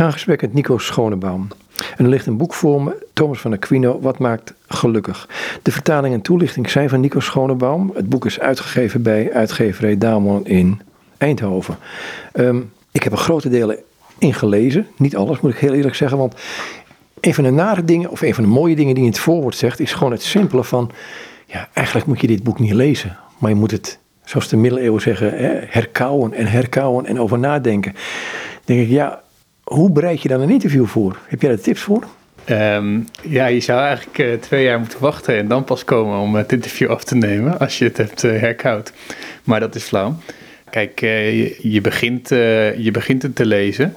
ga gesprek met Nico Schonebaum. En er ligt een boek voor me, Thomas van Aquino, Wat maakt gelukkig? De vertaling en toelichting zijn van Nico Schonebaum. Het boek is uitgegeven bij uitgeverij Damon in Eindhoven. Ehm, ik heb er grote delen in gelezen. Niet alles, moet ik heel eerlijk zeggen. Want een van de nare dingen, of een van de mooie dingen die in het voorwoord zegt, is gewoon het simpele van, ja, eigenlijk moet je dit boek niet lezen. Maar je moet het, zoals de middeleeuwen zeggen, herkauwen en herkauwen en over nadenken. Dan denk ik, ja, hoe bereid je dan een interview voor? Heb jij daar tips voor? Um, ja, je zou eigenlijk uh, twee jaar moeten wachten en dan pas komen om het interview af te nemen als je het hebt uh, herkoud. Maar dat is flauw. Kijk, uh, je, je, begint, je begint het te lezen.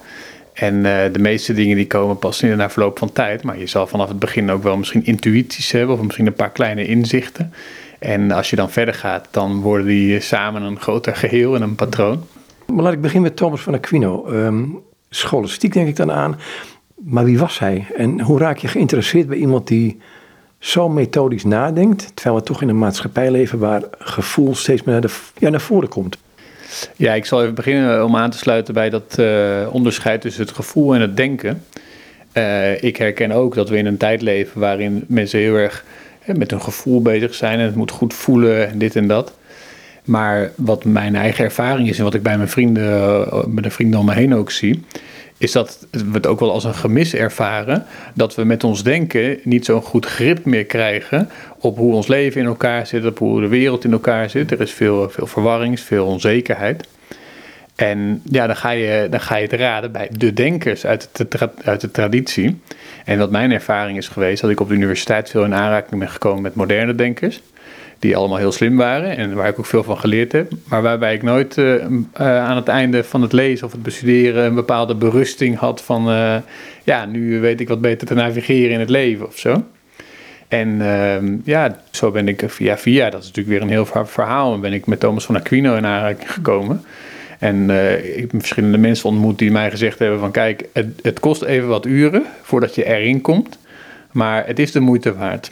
En de meeste dingen die komen pas in na verloop van tijd. Maar je zal vanaf het begin ook wel misschien intuïties hebben of misschien een paar kleine inzichten. En als je dan verder gaat, dan worden die samen een groter geheel en een patroon. Maar laat ik beginnen met Thomas van Aquino. Um, scholastiek denk ik dan aan. Maar wie was hij? En hoe raak je geïnteresseerd bij iemand die zo methodisch nadenkt, terwijl we toch in een maatschappij leven waar gevoel steeds meer naar, de, ja, naar voren komt? Ja, ik zal even beginnen om aan te sluiten bij dat uh, onderscheid tussen het gevoel en het denken. Uh, ik herken ook dat we in een tijd leven waarin mensen heel erg met hun gevoel bezig zijn en het moet goed voelen en dit en dat. Maar wat mijn eigen ervaring is en wat ik bij mijn vrienden, eh, met de vrienden om me heen ook zie, is dat we het ook wel als een gemis ervaren dat we met ons denken niet zo'n goed grip meer krijgen op hoe ons leven in elkaar zit, op hoe de wereld in elkaar zit. Er is veel, veel verwarring, veel onzekerheid. En ja, dan ga, je, dan ga je het raden bij de denkers uit de, uit de traditie. En wat mijn ervaring is geweest, dat ik op de universiteit veel in aanraking ben gekomen met moderne denkers die allemaal heel slim waren en waar ik ook veel van geleerd heb. Maar waarbij ik nooit uh, uh, aan het einde van het lezen of het bestuderen een bepaalde berusting had van, uh, ja, nu weet ik wat beter te navigeren in het leven of zo. En ehm, ja, zo ben ik via via, dat is natuurlijk weer een heel verhaal, ben ik met Thomas van Aquino in aanraking gekomen. En ik heb verschillende mensen ontmoet die mij gezegd hebben van kijk, het kost even wat uren voordat je erin komt, maar het is de moeite waard.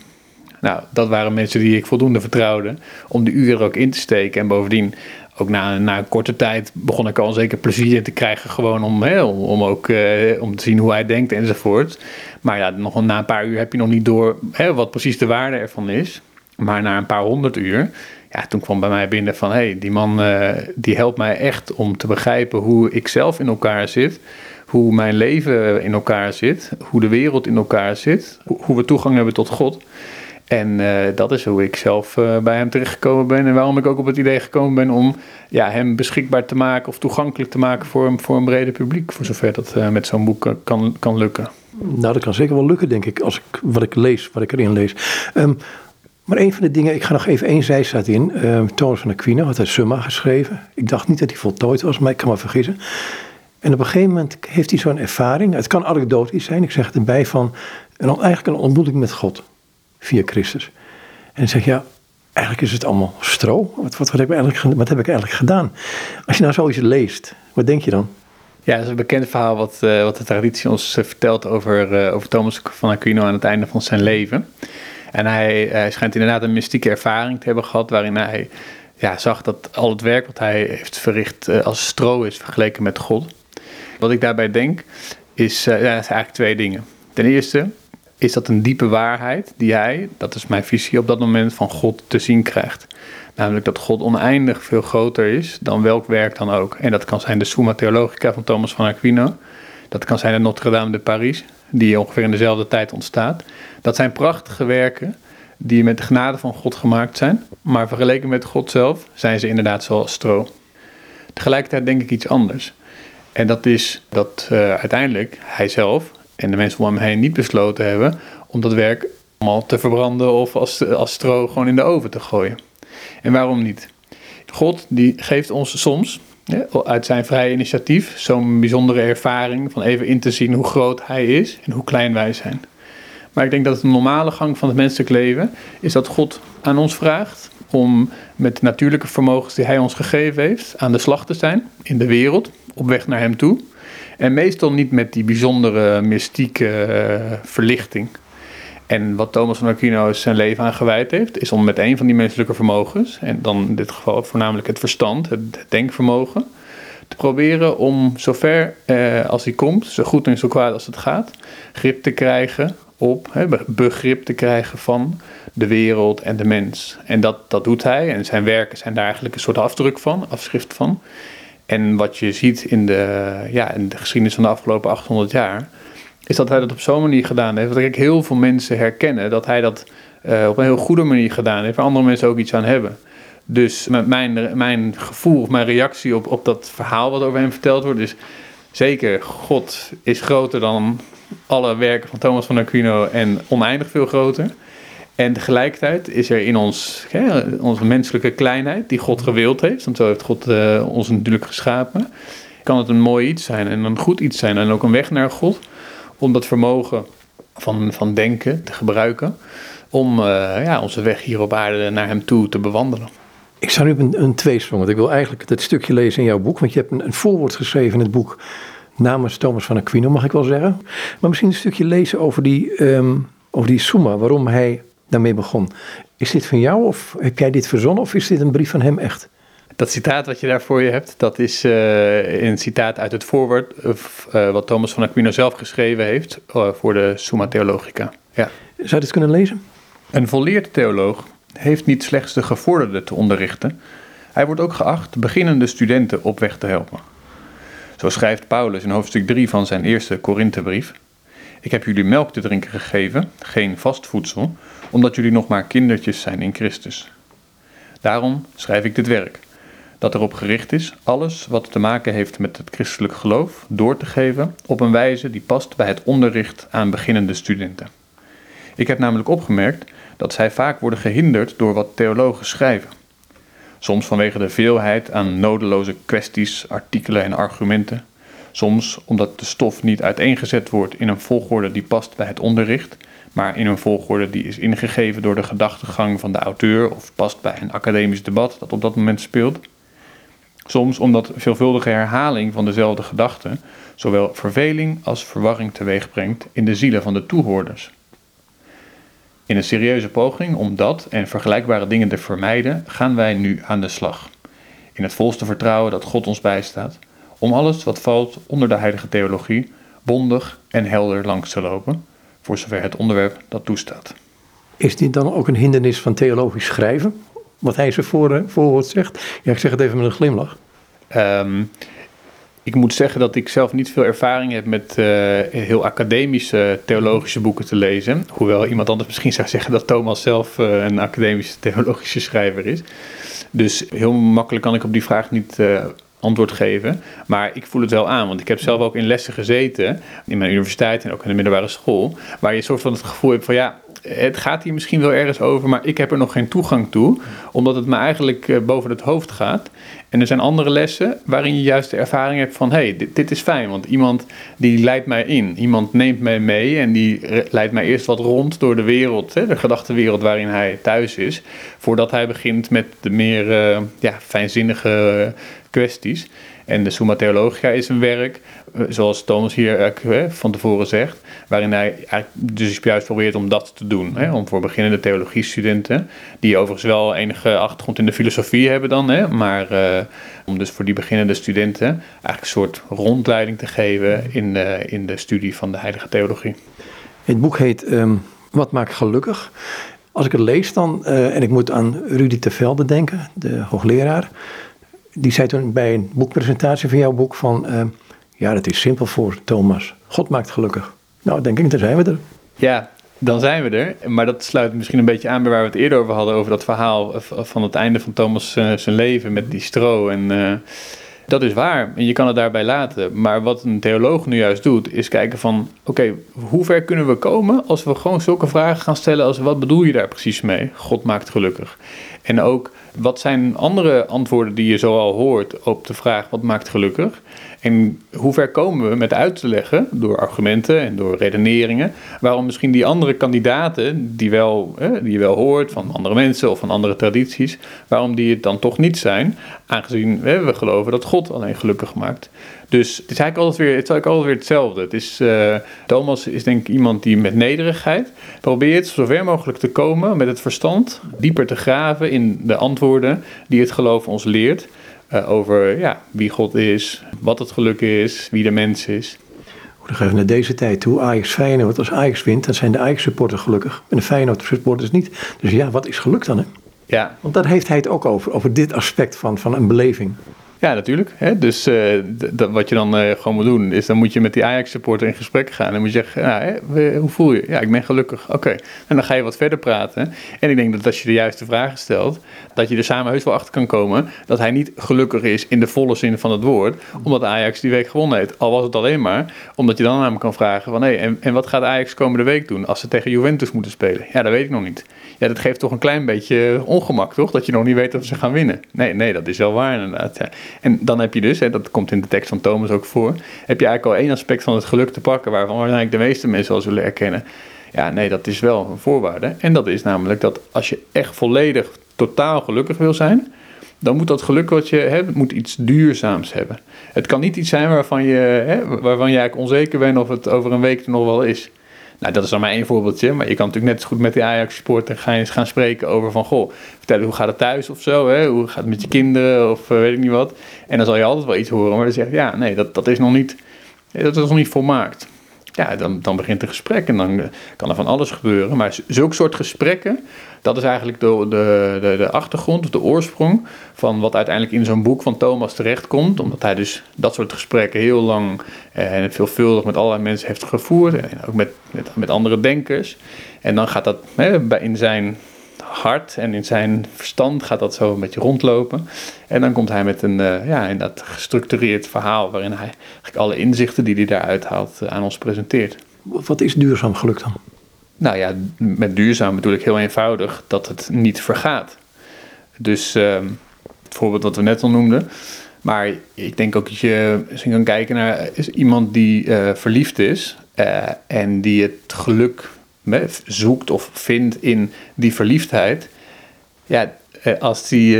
Nou, dat waren mensen die ik voldoende vertrouwde om de uren ook in te steken. En bovendien, ook na, na een korte tijd begon ik al zeker plezier te krijgen. Gewoon om, hè, om, ook eh, om te zien hoe hij denkt enzovoort. Maar ja, nog na een paar uur heb je nog niet door hè, wat precies de waarde ervan is. Maar na een paar honderd uur, ja, toen kwam bij mij binnen van... hé, hey, die man uh, die helpt mij echt om te begrijpen hoe ik zelf in elkaar zit... hoe mijn leven in elkaar zit, hoe de wereld in elkaar zit... hoe we toegang hebben tot God... En uh, dat is hoe ik zelf uh, bij hem terechtgekomen ben. En waarom ik ook op het idee gekomen ben om ja, hem beschikbaar te maken of toegankelijk te maken voor, voor een breder publiek. Voor zover dat uh, met zo'n boek kan, kan lukken. Nou, dat kan zeker wel lukken, denk ik, als ik wat ik lees, wat ik erin lees. Um, maar een van de dingen, ik ga nog even één zijstaat in. Um, Thomas van Aquino had hij Summa geschreven. Ik dacht niet dat hij voltooid was, maar ik kan me vergissen. En op een gegeven moment heeft hij zo'n ervaring. Het kan anekdotisch zijn, ik zeg het erbij van. Een, eigenlijk een ontmoeting met God via Christus. En zeg ja, eigenlijk is het allemaal stro. Wat, heb ik eigenlijk, wat heb ik eigenlijk gedaan? Als je nou zoiets leest, wat denk je dan? Ja, dat is een bekend verhaal wat, uh, wat de traditie ons uh, vertelt over, uh, over Thomas van Aquino aan het einde van zijn leven. En hij, hij schijnt inderdaad een mystieke ervaring te hebben gehad waarin hij ja, zag dat al het werk wat hij heeft verricht als stro is vergeleken met God. Wat ik daarbij denk is, ja, is eigenlijk twee dingen. Ten eerste, is dat een diepe waarheid die hij, dat is mijn visie op dat moment, van God te zien krijgt. Namelijk dat God oneindig veel groter is dan welk werk dan ook. En dat kan zijn de Summa Theologica van Thomas van Aquino. Dat kan zijn de Notre Dame de Paris, die ongeveer in dezelfde tijd ontstaat. Dat zijn prachtige werken die met de genade van God gemaakt zijn. Maar vergeleken met God zelf zijn ze inderdaad zoals stro. Tegelijkertijd denk ik iets anders. En dat is dat uh, uiteindelijk hij zelf en de mensen om hem heen niet besloten hebben om dat werk allemaal te verbranden of als, als stro gewoon in de oven te gooien. En waarom niet? God die geeft ons soms uit zijn vrije initiatief zo'n bijzondere ervaring van even in te zien hoe groot hij is en hoe klein wij zijn. Maar ik denk dat een normale gang van het menselijk leven is dat God aan ons vraagt om met de natuurlijke vermogens die hij ons gegeven heeft aan de slag te zijn in de wereld, op weg naar hem toe. En meestal niet met die bijzondere mystieke uh, verlichting. En wat Thomas van Aquino zijn leven aan gewijd heeft, is om met een van die menselijke vermogens, en dan in dit geval voornamelijk het verstand, het denkvermogen, te proberen om zover eh, als hij komt, zo goed en zo kwaad als het gaat, grip te krijgen op, begrip te krijgen van de wereld en de mens. En dat, dat doet hij en zijn werken zijn daar eigenlijk een soort afdruk van, afschrift van. En wat je ziet in de, ja, in de geschiedenis van de afgelopen 800 jaar, is dat hij dat op zo'n manier gedaan heeft. Dat ik heel veel mensen herkennen dat hij dat uh, op een heel goede manier gedaan heeft, waar andere mensen ook iets aan hebben. Dus mijn, mijn gevoel of mijn reactie op, op dat verhaal wat over hem verteld wordt, is zeker, God is groter dan alle werken van Thomas van Aquino en oneindig veel groter. En tegelijkertijd is er in ons, hè, onze menselijke kleinheid, die God gewild heeft, want zo heeft God uh, ons natuurlijk geschapen, kan het een mooi iets zijn en een goed iets zijn en ook een weg naar God, om dat vermogen van, van denken te gebruiken, om uh, ja, onze weg hier op aarde naar Hem toe te bewandelen. Ik sta nu een, een tweesprong, want ik wil eigenlijk het stukje lezen in jouw boek, want je hebt een, een voorwoord geschreven in het boek namens Thomas van Aquino, mag ik wel zeggen. Maar misschien een stukje lezen over die, um, over die Summa, waarom hij daarmee begon. Is dit van jou of heb jij dit verzonnen of is dit een brief van hem echt? Dat citaat wat je daar voor je hebt, dat is uh, een citaat uit het voorwoord uh, wat Thomas van Aquino zelf geschreven heeft uh, voor de Summa Theologica. Ja. Zou je dit kunnen lezen? Een volleerd theoloog heeft niet slechts de gevorderde te onderrichten, hij wordt ook geacht beginnende studenten op weg te helpen. Zo schrijft Paulus in hoofdstuk 3 van zijn eerste Korinthebrief: Ik heb jullie melk te drinken gegeven, geen vast voedsel, omdat jullie nog maar kindertjes zijn in Christus. Daarom schrijf ik dit werk, dat erop gericht is alles wat te maken heeft met het christelijk geloof door te geven op een wijze die past bij het onderricht aan beginnende studenten. Ik heb namelijk opgemerkt dat zij vaak worden gehinderd door wat theologen schrijven. Soms vanwege de veelheid aan nodeloze kwesties, artikelen en argumenten. Soms omdat de stof niet uiteengezet wordt in een volgorde die past bij het onderricht, maar in een volgorde die is ingegeven door de gedachtegang van de auteur of past bij een academisch debat dat op dat moment speelt. Soms omdat veelvuldige herhaling van dezelfde gedachte zowel verveling als verwarring teweegbrengt in de zielen van de toehoorders. In een serieuze poging om dat en vergelijkbare dingen te vermijden, gaan wij nu aan de slag. In het volste vertrouwen dat God ons bijstaat, om alles wat valt onder de heilige theologie bondig en helder langs te lopen, voor zover het onderwerp dat toestaat. Is dit dan ook een hindernis van theologisch schrijven? Wat hij ze voor, voorwoord zegt? Ja, ik zeg het even met een glimlach. Um, ik moet zeggen dat ik zelf niet veel ervaring heb met uh, heel academische theologische boeken te lezen. Hoewel iemand anders misschien zou zeggen dat Thomas zelf uh, een academische theologische schrijver is. Dus heel makkelijk kan ik op die vraag niet uh, antwoord geven. Maar ik voel het wel aan, want ik heb zelf ook in lessen gezeten, in mijn universiteit en ook in de middelbare school, waar je soort van het gevoel hebt van ja, het gaat hier misschien wel ergens over, maar ik heb er nog geen toegang toe, omdat het me eigenlijk eh, boven het hoofd gaat. En er zijn andere lessen waarin je juist de ervaring hebt van, hé, hey, dit, dit, is fijn, want iemand die leidt mij in, iemand neemt mij mee en die leidt mij eerst wat rond door de wereld, hè, de gedachtenwereld waarin hij thuis is, voordat hij begint met de meer uh, ja, fijnzinnige kwesties. En de Summa Theologica is een werk, eh, zoals Thomas hier eh, van tevoren zegt, waarin hij dus juist probeert om dat te doen. Hè, om voor beginnende theologiestudenten, die overigens wel enige achtergrond in de filosofie hebben dan, hè, maar uh, om dus voor die beginnende studenten eigenlijk een soort rondleiding te geven in de, in de studie van de heilige theologie. Het boek heet um, Wat maakt gelukkig? Als ik het lees dan, en ik moet aan Rudy Tevelde denken, de hoogleraar, die zei toen bij een boekpresentatie van jouw boek van... Uh, ja, dat is simpel voor Thomas. God maakt gelukkig. Nou, denk ik, dan zijn we er. Ja, dan zijn we er. Maar dat sluit misschien een beetje aan bij waar we het eerder over hadden... over dat verhaal van het einde van Thomas uh, zijn leven met die stro en... Uh, dat is waar en je kan het daarbij laten. Maar wat een theoloog nu juist doet, is kijken van... oké, hoe ver kunnen we komen als we gewoon zulke vragen gaan stellen als... wat bedoel je daar precies mee? God maakt gelukkig. En ook, wat zijn andere antwoorden die je zoal hoort op de vraag wat maakt gelukkig? En hoe ver komen we met uit te leggen, door argumenten en door redeneringen, waarom misschien die andere kandidaten, die, wel, die je wel hoort van andere mensen of van andere tradities, waarom die het dan toch niet zijn, aangezien we geloven dat God alleen gelukkig maakt. Dus het is eigenlijk altijd weer, het is eigenlijk altijd weer hetzelfde. Het is, uh, Thomas is denk ik iemand die met nederigheid probeert zover mogelijk te komen met het verstand, dieper te graven in de antwoorden die het geloof ons leert. eh, over ja, wie God is, wat het geluk is, wie de mens is. Dan gaan we naar deze tijd toe. Ajax Feyenoord. Als Ajax wint, dan zijn de Ajax-supporters gelukkig. En de Feyenoord-supporters niet. Dus ja, wat is geluk dan? Hè? Ja. Want daar heeft hij het ook over. Over dit aspect van, van een beleving. Ja, natuurlijk. Hè? Dus uh, wat je dan uh, gewoon moet doen, is dan moet je met die Ajax-supporter in gesprek gaan. En moet je zeggen, nou, hè, hoe voel je? Ja, ik ben gelukkig. Oké. En dan ga je wat verder praten. En ik denk dat als je de juiste vragen stelt, dat je er samen heus wel achter kan komen dat hij niet gelukkig is in de volle zin van het woord, omdat Ajax die week gewonnen heeft. Al was het alleen maar omdat je dan aan hem kan vragen van, hé, en, en wat gaat Ajax komende week doen als ze tegen Juventus moeten spelen? Ja, dat weet ik nog niet. Ja, dat geeft toch een klein beetje ongemak, toch? Dat je nog niet weet of ze gaan winnen. Nee, nee, dat is wel waar inderdaad. Ja. En dan heb je dus, hè, dat komt in de tekst van Thomas ook voor, heb je eigenlijk al één aspect van het geluk te pakken waarvan waarschijnlijk de meeste mensen wel zullen erkennen. Ja, nee, dat is wel een voorwaarde. En dat is namelijk dat als je echt volledig, totaal gelukkig wil zijn, dan moet dat geluk wat je hebt, moet iets duurzaams hebben. Het kan niet iets zijn waarvan je, hè, waarvan je eigenlijk onzeker bent of het over een week er nog wel is. Nou, dat is dan maar één voorbeeldje. Maar je kan natuurlijk net zo goed met die Ajax-supporter gaan, gaan spreken over van... Goh, vertellen hoe gaat het thuis of zo, hè? Hoe gaat het met je kinderen of uh, weet ik niet wat. En dan zal je altijd wel iets horen. Maar dan zeg je, ja, nee, dat, dat is nog niet... Dat is nog niet volmaakt. Ja, dan, dan begint een gesprek en dan kan er van alles gebeuren. Maar zulke soort gesprekken, dat is eigenlijk de, de, de, de achtergrond of de oorsprong van wat uiteindelijk in zo'n boek van Thomas terechtkomt. Omdat hij dus dat soort gesprekken heel lang en veelvuldig met allerlei mensen heeft gevoerd. En ook met, met, met andere denkers. En dan gaat dat hè, in zijn hart en in zijn verstand gaat dat zo een beetje rondlopen. En dan komt hij met een uh, ja, in dat gestructureerd verhaal waarin hij alle inzichten die hij daaruit haalt uh, aan ons presenteert. Wat is duurzaam geluk dan? Nou ja, met duurzaam bedoel ik heel eenvoudig dat het niet vergaat. Dus uh, het voorbeeld wat we net al noemden. Maar ik denk ook dat je misschien kan kijken naar iemand die uh, verliefd is en die het geluk zoekt of vindt in die verliefdheid. Ja, als die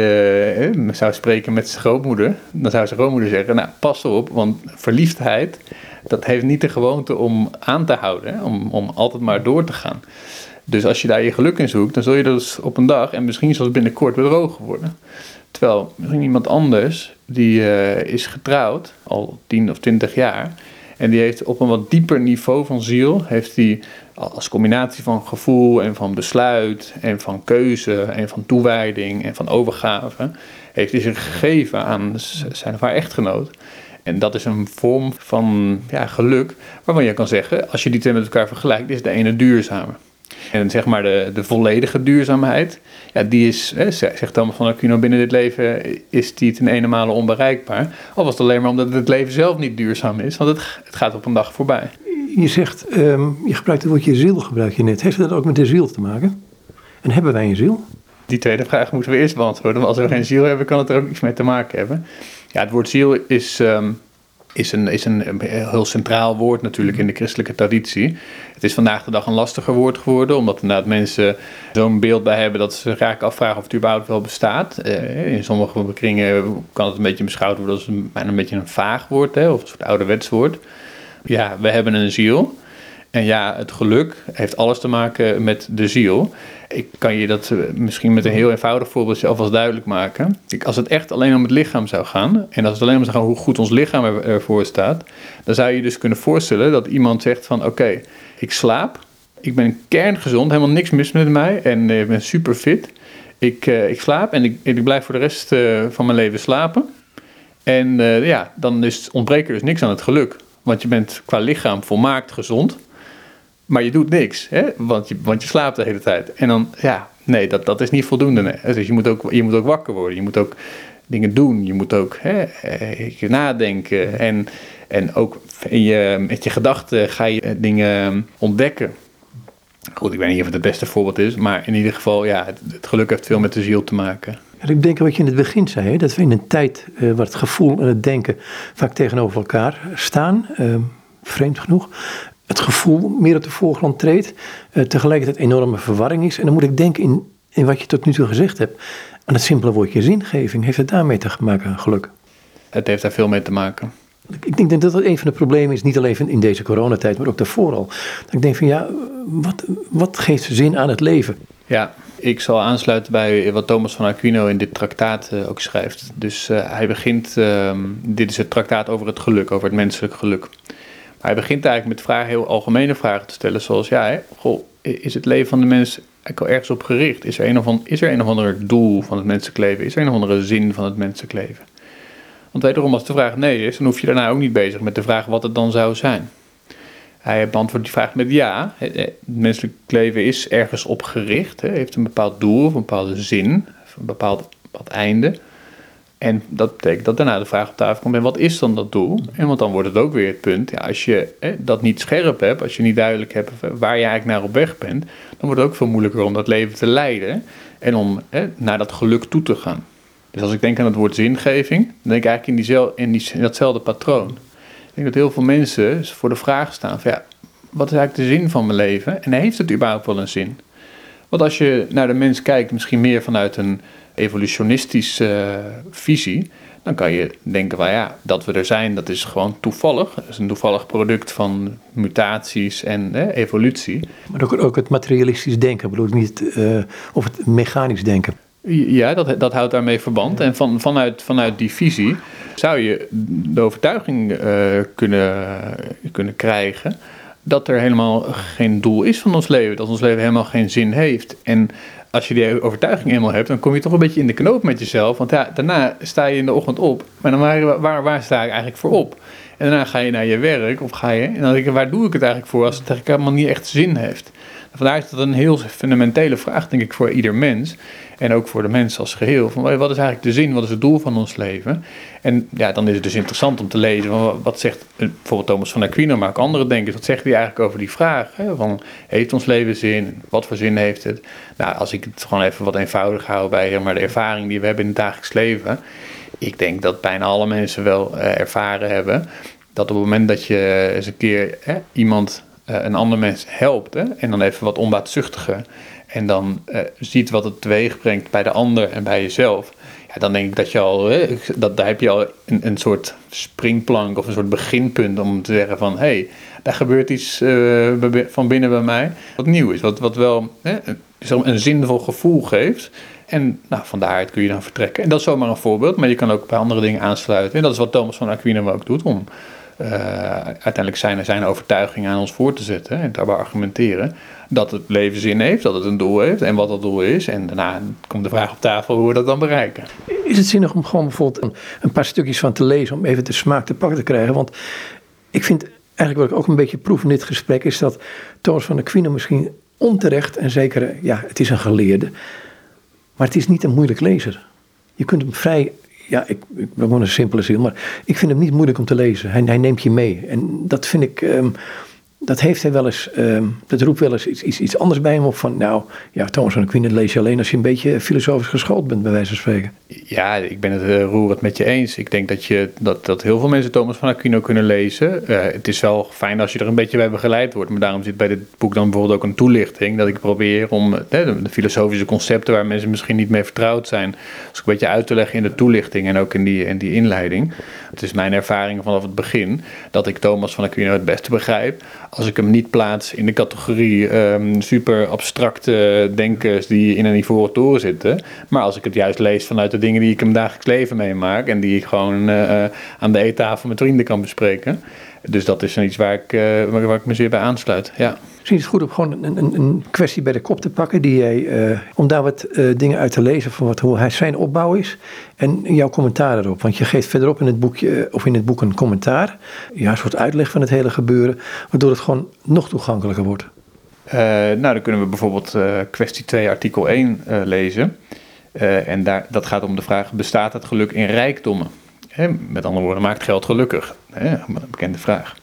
zou spreken met zijn grootmoeder, dan zou zijn grootmoeder zeggen: Nou, pas op, want verliefdheid, dat heeft niet de gewoonte om aan te houden, om, om altijd maar door te gaan. Dus als je daar je geluk in zoekt, dan zul je dus op een dag en misschien zelfs binnenkort bedrogen worden. Terwijl misschien iemand anders, die uh, is getrouwd, al 10 of 20 jaar, en die heeft op een wat dieper niveau van ziel, heeft die als combinatie van gevoel en van besluit en van keuze en van toewijding en van overgave, heeft hij zich gegeven aan zijn of haar echtgenoot. En dat is een vorm van ja, geluk waarvan je kan zeggen, als je die twee met elkaar vergelijkt, is de ene duurzamer. En zeg maar de, de volledige duurzaamheid, ja, die is, hè, zegt Thomas van Aquino, binnen dit leven is die ten ene male onbereikbaar. Al was het alleen maar omdat het leven zelf niet duurzaam is, want het, het gaat op een dag voorbij. Je zegt, um, je gebruikt het woordje ziel, gebruik je net. Heeft dat ook met de ziel te maken? En hebben wij een ziel? Die tweede vraag moeten we eerst beantwoorden. Want als we geen ziel hebben, kan het er ook iets mee te maken hebben. Ja, het woord ziel is... Um, is een, is een heel centraal woord natuurlijk in de christelijke traditie. Het is vandaag de dag een lastiger woord geworden, omdat mensen zo'n beeld bij hebben dat ze graag afvragen of het überhaupt wel bestaat. Uh, in sommige kringen kan het een beetje beschouwd worden als een, een beetje een vaag woord, hè, of een soort ouderwets woord. Ja, we hebben een ziel. En ja, het geluk heeft alles te maken met de ziel. Ik kan je dat misschien met een heel eenvoudig voorbeeldje alvast duidelijk maken. als het echt alleen om het lichaam zou gaan, en als het alleen om zou gaan hoe goed ons lichaam ervoor staat, dan zou je dus kunnen voorstellen dat iemand zegt van oké, ik slaap, ik ben kerngezond, helemaal niks mis met mij en ik ben super fit. Ik, uh, ik slaap en ik, ik blijf voor de rest van mijn leven slapen. En ja, dan is, ontbreekt er dus niks aan het geluk. Want je bent qua lichaam volmaakt gezond. Maar je doet niks, hè? Want, je, want je slaapt de hele tijd. En dan, ja, nee, dat, dat is niet voldoende. Nee. Dus je moet, ook, je moet ook wakker worden. Je moet ook dingen doen. Je moet ook hè, eh, nadenken. En, en ook in je, met je gedachten ga je dingen ontdekken. Goed, ik weet niet of het het beste voorbeeld is. Maar in ieder geval, ja, het, het geluk heeft veel met de ziel te maken. Ik denk wat je in het begin zei, hè, dat we in een tijd uh, waar het gevoel en het denken vaak tegenover elkaar staan, uh, vreemd genoeg, het gevoel meer op de voorgrond treedt, uh, tegelijkertijd enorme verwarring is. En dan moet ik denken in, in wat je tot nu toe gezegd hebt, aan het simpele woordje zingeving. Heeft het daarmee te maken, geluk? Het heeft daar veel mee te maken. Ik denk dat dat een van de problemen is, niet alleen in deze coronatijd, maar ook daarvoor al. Dat ik denk van ja, wat, wat geeft zin aan het leven? Ja, Ik zal aansluiten bij wat Thomas van Aquino in dit traktaat uh, ook schrijft. Dus uh, hij begint, uh, dit is het traktaat over het geluk, over het menselijk geluk. Hij begint eigenlijk met vragen, heel algemene vragen te stellen, zoals ja, hè, goh, is het leven van de mens eigenlijk al ergens op gericht? Is er, een of ander, is er een of ander doel van het menselijk leven? Is er een of andere zin van het menselijk leven? Want wederom, als de vraag nee is, dan hoef je daarna ook niet bezig met de vraag wat het dan zou zijn. Hij beantwoordt die vraag met ja. Het menselijk leven is ergens op gericht, heeft een bepaald doel, een bepaalde zin, een bepaald, bepaald einde. En dat betekent dat daarna de vraag op tafel komt: en wat is dan dat doel? En want dan wordt het ook weer het punt: ja, als je dat niet scherp hebt, als je niet duidelijk hebt waar je eigenlijk naar op weg bent, dan wordt het ook veel moeilijker om dat leven te leiden en om naar dat geluk toe te gaan. Dus als ik denk aan het woord zingeving, dan denk ik eigenlijk in, diezelfde, in, datzelfde patroon. Ik denk dat heel veel mensen voor de vraag staan: ja, wat is eigenlijk de zin van mijn leven? En heeft het überhaupt wel een zin? Want als je naar de mens kijkt, misschien meer vanuit een evolutionistische uh, visie, dan kan je denken van ja, dat we er zijn, dat is gewoon toevallig. Dat is een toevallig product van mutaties en evolutie. Maar ook, ook het materialistisch denken, bedoel ik niet, uh, of het mechanisch denken. Ja, dat, dat houdt daarmee verband. En van, vanuit, vanuit die visie zou je de overtuiging uh, kunnen, kunnen krijgen dat er helemaal geen doel is van ons leven. Dat ons leven helemaal geen zin heeft. En als je die overtuiging eenmaal hebt, dan kom je toch een beetje in de knoop met jezelf. Want ja, daarna sta je in de ochtend op. Maar dan waar, waar, waar sta ik eigenlijk voor op? En daarna ga je naar je werk of ga je. En dan denk je, waar doe ik het eigenlijk voor als het eigenlijk helemaal niet echt zin heeft? Vandaar is dat een heel fundamentele vraag, denk ik, voor ieder mens. En ook voor de mens als geheel. Van wat is eigenlijk de zin, wat is het doel van ons leven? En ja, dan is het dus interessant om te lezen. Wat zegt bijvoorbeeld Thomas van Aquino, maar ook andere denkers. Wat zegt hij eigenlijk over die vraag? Hè? Van, heeft ons leven zin? Wat voor zin heeft het? Nou, als ik het gewoon even wat eenvoudig hou bij maar de ervaring die we hebben in het dagelijks leven. Ik denk dat bijna alle mensen wel uh, ervaren hebben. Dat op het moment dat je eens een keer hè, iemand een ander mens helpt. Hè, en dan even wat onbaatzuchtiger. En dan uh, ziet wat het teweeg brengt bij de ander en bij jezelf. Ja, dan denk ik dat je al, dat, daar heb je al een, een soort springplank of een soort beginpunt om te zeggen van hé, hey, daar gebeurt iets uh, van binnen bij mij. Wat nieuw is, wat, wat wel hè, een zinvol gevoel geeft. En nou, van daaruit kun je dan vertrekken. En dat is zomaar een voorbeeld, maar je kan ook bij andere dingen aansluiten. En dat is wat Thomas van Aquino ook doet, om uiteindelijk zijn, zijn overtuiging aan ons voor te zetten en daarbij argumenteren dat het leven zin heeft, dat het een doel heeft en wat dat doel is. En daarna komt de vraag op tafel hoe we dat dan bereiken. Is het zinnig om gewoon bijvoorbeeld een, een paar stukjes van te lezen om even de smaak te pakken te krijgen? Want ik vind eigenlijk wat ik ook een beetje proef in dit gesprek is dat Thomas van Aquino misschien onterecht en zeker, ja, het is een geleerde, maar het is niet een moeilijk lezer. Je kunt hem vrij ja, ik, ben gewoon een simpele ziel, maar ik vind hem niet moeilijk om te lezen. Hij, hij neemt je mee. En dat vind ik, um, dat heeft hij wel eens, um, dat roept wel eens iets, iets, iets, anders bij hem op van, nou, ja, Thomas van Aquino lees je alleen als je een beetje filosofisch geschoold bent, bij wijze van spreken. Ja, ik ben het uh, roerend met je eens. Ik denk dat, je, dat, dat heel veel mensen Thomas van Aquino kunnen lezen. Uh, het is wel fijn als je er een beetje bij begeleid wordt, maar daarom zit bij dit boek dan bijvoorbeeld ook een toelichting, dat ik probeer om uh, de, filosofische concepten waar mensen misschien niet mee vertrouwd zijn, ik een beetje uit te leggen in de toelichting en ook in die, in die inleiding. Het is mijn ervaring vanaf het begin dat ik Thomas van Aquino het beste begrijp als ik hem niet plaats in de categorie um, super abstracte denkers die in een ivoren toren zitten. Maar als ik het juist lees vanuit de dingen die ik mijn dagelijks leven meemaak. En die ik gewoon uh, aan de eettafel met vrienden kan bespreken. Dus dat is iets waar ik, uh, waar ik me zeer bij aansluit. Ja. Misschien is het goed om gewoon een, een, een kwestie bij de kop te pakken. Die jij, uh, om daar wat uh, dingen uit te lezen van wat, hoe hij zijn opbouw is. En jouw commentaar erop. Want je geeft verderop in het, boekje, of in het boek een commentaar. Ja, een soort uitleg van het hele gebeuren. Waardoor het gewoon nog toegankelijker wordt. Nou, dan kunnen we bijvoorbeeld kwestie 2, artikel 1 lezen. en daar, dat gaat om de vraag: bestaat het geluk in rijkdommen? Met andere woorden, maakt geld gelukkig? Een bekende vraag.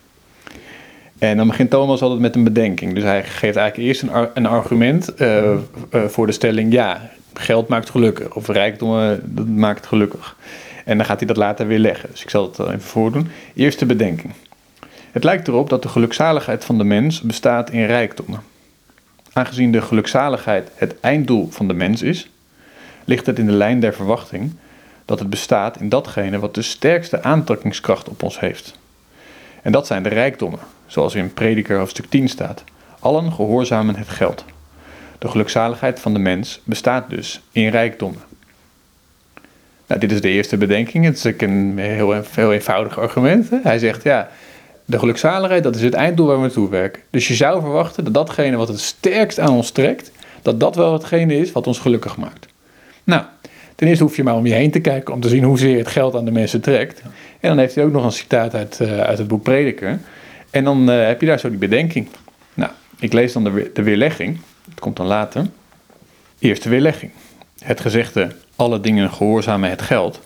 En dan begint Thomas altijd met een bedenking. Dus hij geeft eigenlijk eerst een, ar een argument uh, uh, voor de stelling: ja, geld maakt gelukkig. Of rijkdom dat maakt gelukkig. En dan gaat hij dat later weer leggen. Dus ik zal het even voordoen. Eerste bedenking. Het lijkt erop dat de gelukzaligheid van de mens bestaat in rijkdommen. Aangezien de gelukzaligheid het einddoel van de mens is, ligt het in de lijn der verwachting dat het bestaat in datgene wat de sterkste aantrekkingskracht op ons heeft. En dat zijn de rijkdommen, zoals in Prediker hoofdstuk 10 staat. Allen gehoorzamen het geld. De gelukzaligheid van de mens bestaat dus in rijkdommen. Nou, dit is de eerste bedenking. Het is een heel, heel eenvoudig argument. Hij zegt, ja, de gelukzaligheid, dat is het einddoel waar we naartoe werken. Dus je zou verwachten dat datgene wat het sterkst aan ons trekt, dat dat wel hetgene is wat ons gelukkig maakt. Nou, ten eerste hoef je maar om je heen te kijken om te zien hoezeer het geld aan de mensen trekt. En dan heeft hij ook nog een citaat uit, uh, uit het boek Prediker. En dan uh, heb je daar zo die bedenking. Nou, ik lees dan de, de weerlegging. Het komt dan later. Eerste weerlegging. Het gezegde, alle dingen gehoorzamen het geld,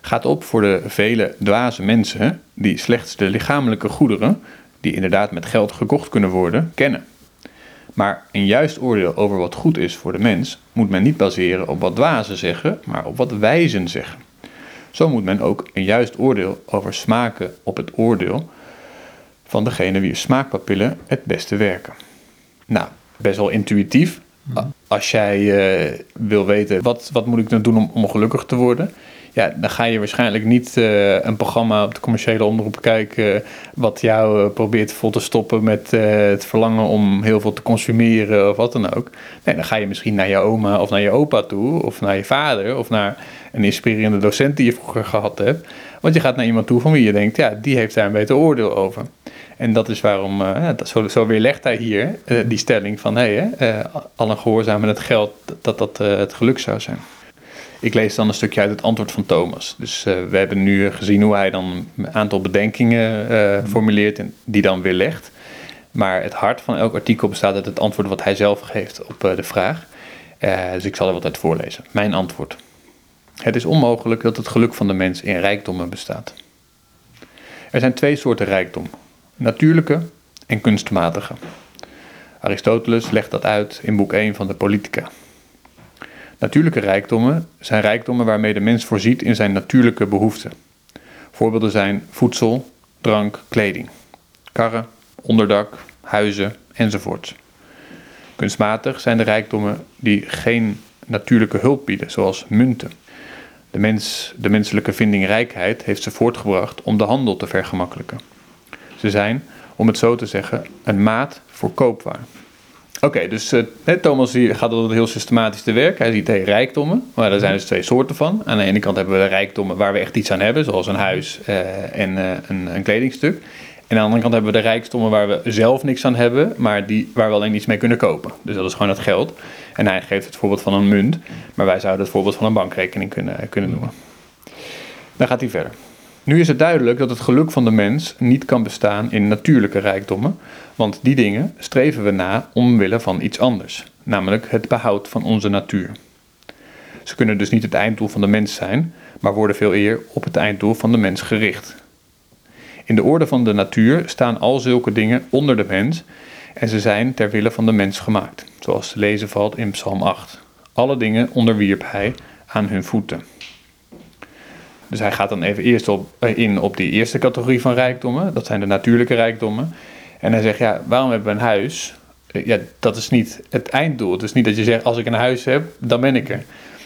gaat op voor de vele dwaze mensen die slechts de lichamelijke goederen, die inderdaad met geld gekocht kunnen worden, kennen. Maar een juist oordeel over wat goed is voor de mens moet men niet baseren op wat dwazen zeggen, maar op wat wijzen zeggen. Zo moet men ook een juist oordeel over smaken op het oordeel van degene wie smaakpapillen het beste werken. Nou, best wel intuïtief. Mhm. Als jij uh, wil weten, wat, wat moet ik dan doen om, om gelukkig te worden? Ja, dan ga je waarschijnlijk niet uh, een programma op de commerciële omroep kijken. wat jou uh, probeert vol te stoppen met het verlangen om heel veel te consumeren of wat dan ook. Nee, dan ga je misschien naar je oma of naar je opa toe, of naar je vader, of naar een inspirerende docent die je vroeger gehad hebt. Want je gaat naar iemand toe van wie je denkt, ja, die heeft daar een beter oordeel over. En dat is waarom, dat, zo, zo weerlegt hij hier die stelling van, hé, hey, gehoorzaam met het geld, dat dat het geluk zou zijn. Ik lees dan een stukje uit het antwoord van Thomas. Dus uh, we hebben nu gezien hoe hij dan een aantal bedenkingen uh, formuleert en die dan weer legt. Maar het hart van elk artikel bestaat uit het antwoord wat hij zelf geeft op uh, de vraag. dus ik zal er wat uit voorlezen. Mijn antwoord. Het is onmogelijk dat het geluk van de mens in rijkdommen bestaat. Er zijn twee soorten rijkdom: natuurlijke en kunstmatige. Aristoteles legt dat uit in boek 1 van de Politica. Natuurlijke rijkdommen zijn rijkdommen waarmee de mens voorziet in zijn natuurlijke behoeften. Voorbeelden zijn voedsel, drank, kleding, karren, onderdak, huizen enzovoort. Kunstmatig zijn de rijkdommen die geen natuurlijke hulp bieden, zoals munten. De, mens, de menselijke vinding rijkheid heeft ze voortgebracht om de handel te vergemakkelijken. Ze zijn, om het zo te zeggen, een maat voor koopwaar. Oké, dus uh, Thomas die gaat altijd heel systematisch te werk. Hij ziet hey, rijkdommen, maar daar zijn dus twee soorten van. Aan de ene kant hebben we de rijkdommen waar we echt iets aan hebben, zoals een huis uh, en uh, een, een, kledingstuk. En aan de andere kant hebben we de rijkdommen waar we zelf niks aan hebben, maar die, waar we alleen iets mee kunnen kopen. Dus dat is gewoon het geld. En hij geeft het voorbeeld van een munt, maar wij zouden het voorbeeld van een bankrekening kunnen, kunnen noemen. Dan gaat hij verder. Nu is het duidelijk dat het geluk van de mens niet kan bestaan in natuurlijke rijkdommen, want die dingen streven we na omwille van iets anders, namelijk het behoud van onze natuur. Ze kunnen dus niet het einddoel van de mens zijn, maar worden veel eer op het einddoel van de mens gericht. In de orde van de natuur staan al zulke dingen onder de mens en ze zijn ter wille van de mens gemaakt, zoals te lezen valt in Psalm 8. Alle dingen onderwierp hij aan hun voeten. Dus hij gaat dan even eerst op, eh, in op die eerste categorie van rijkdommen. Dat zijn de natuurlijke rijkdommen. En hij zegt, ja, waarom hebben we een huis? Eh, ja, dat is niet het einddoel. Het is niet dat je zegt, als ik een huis heb, dan ben ik er.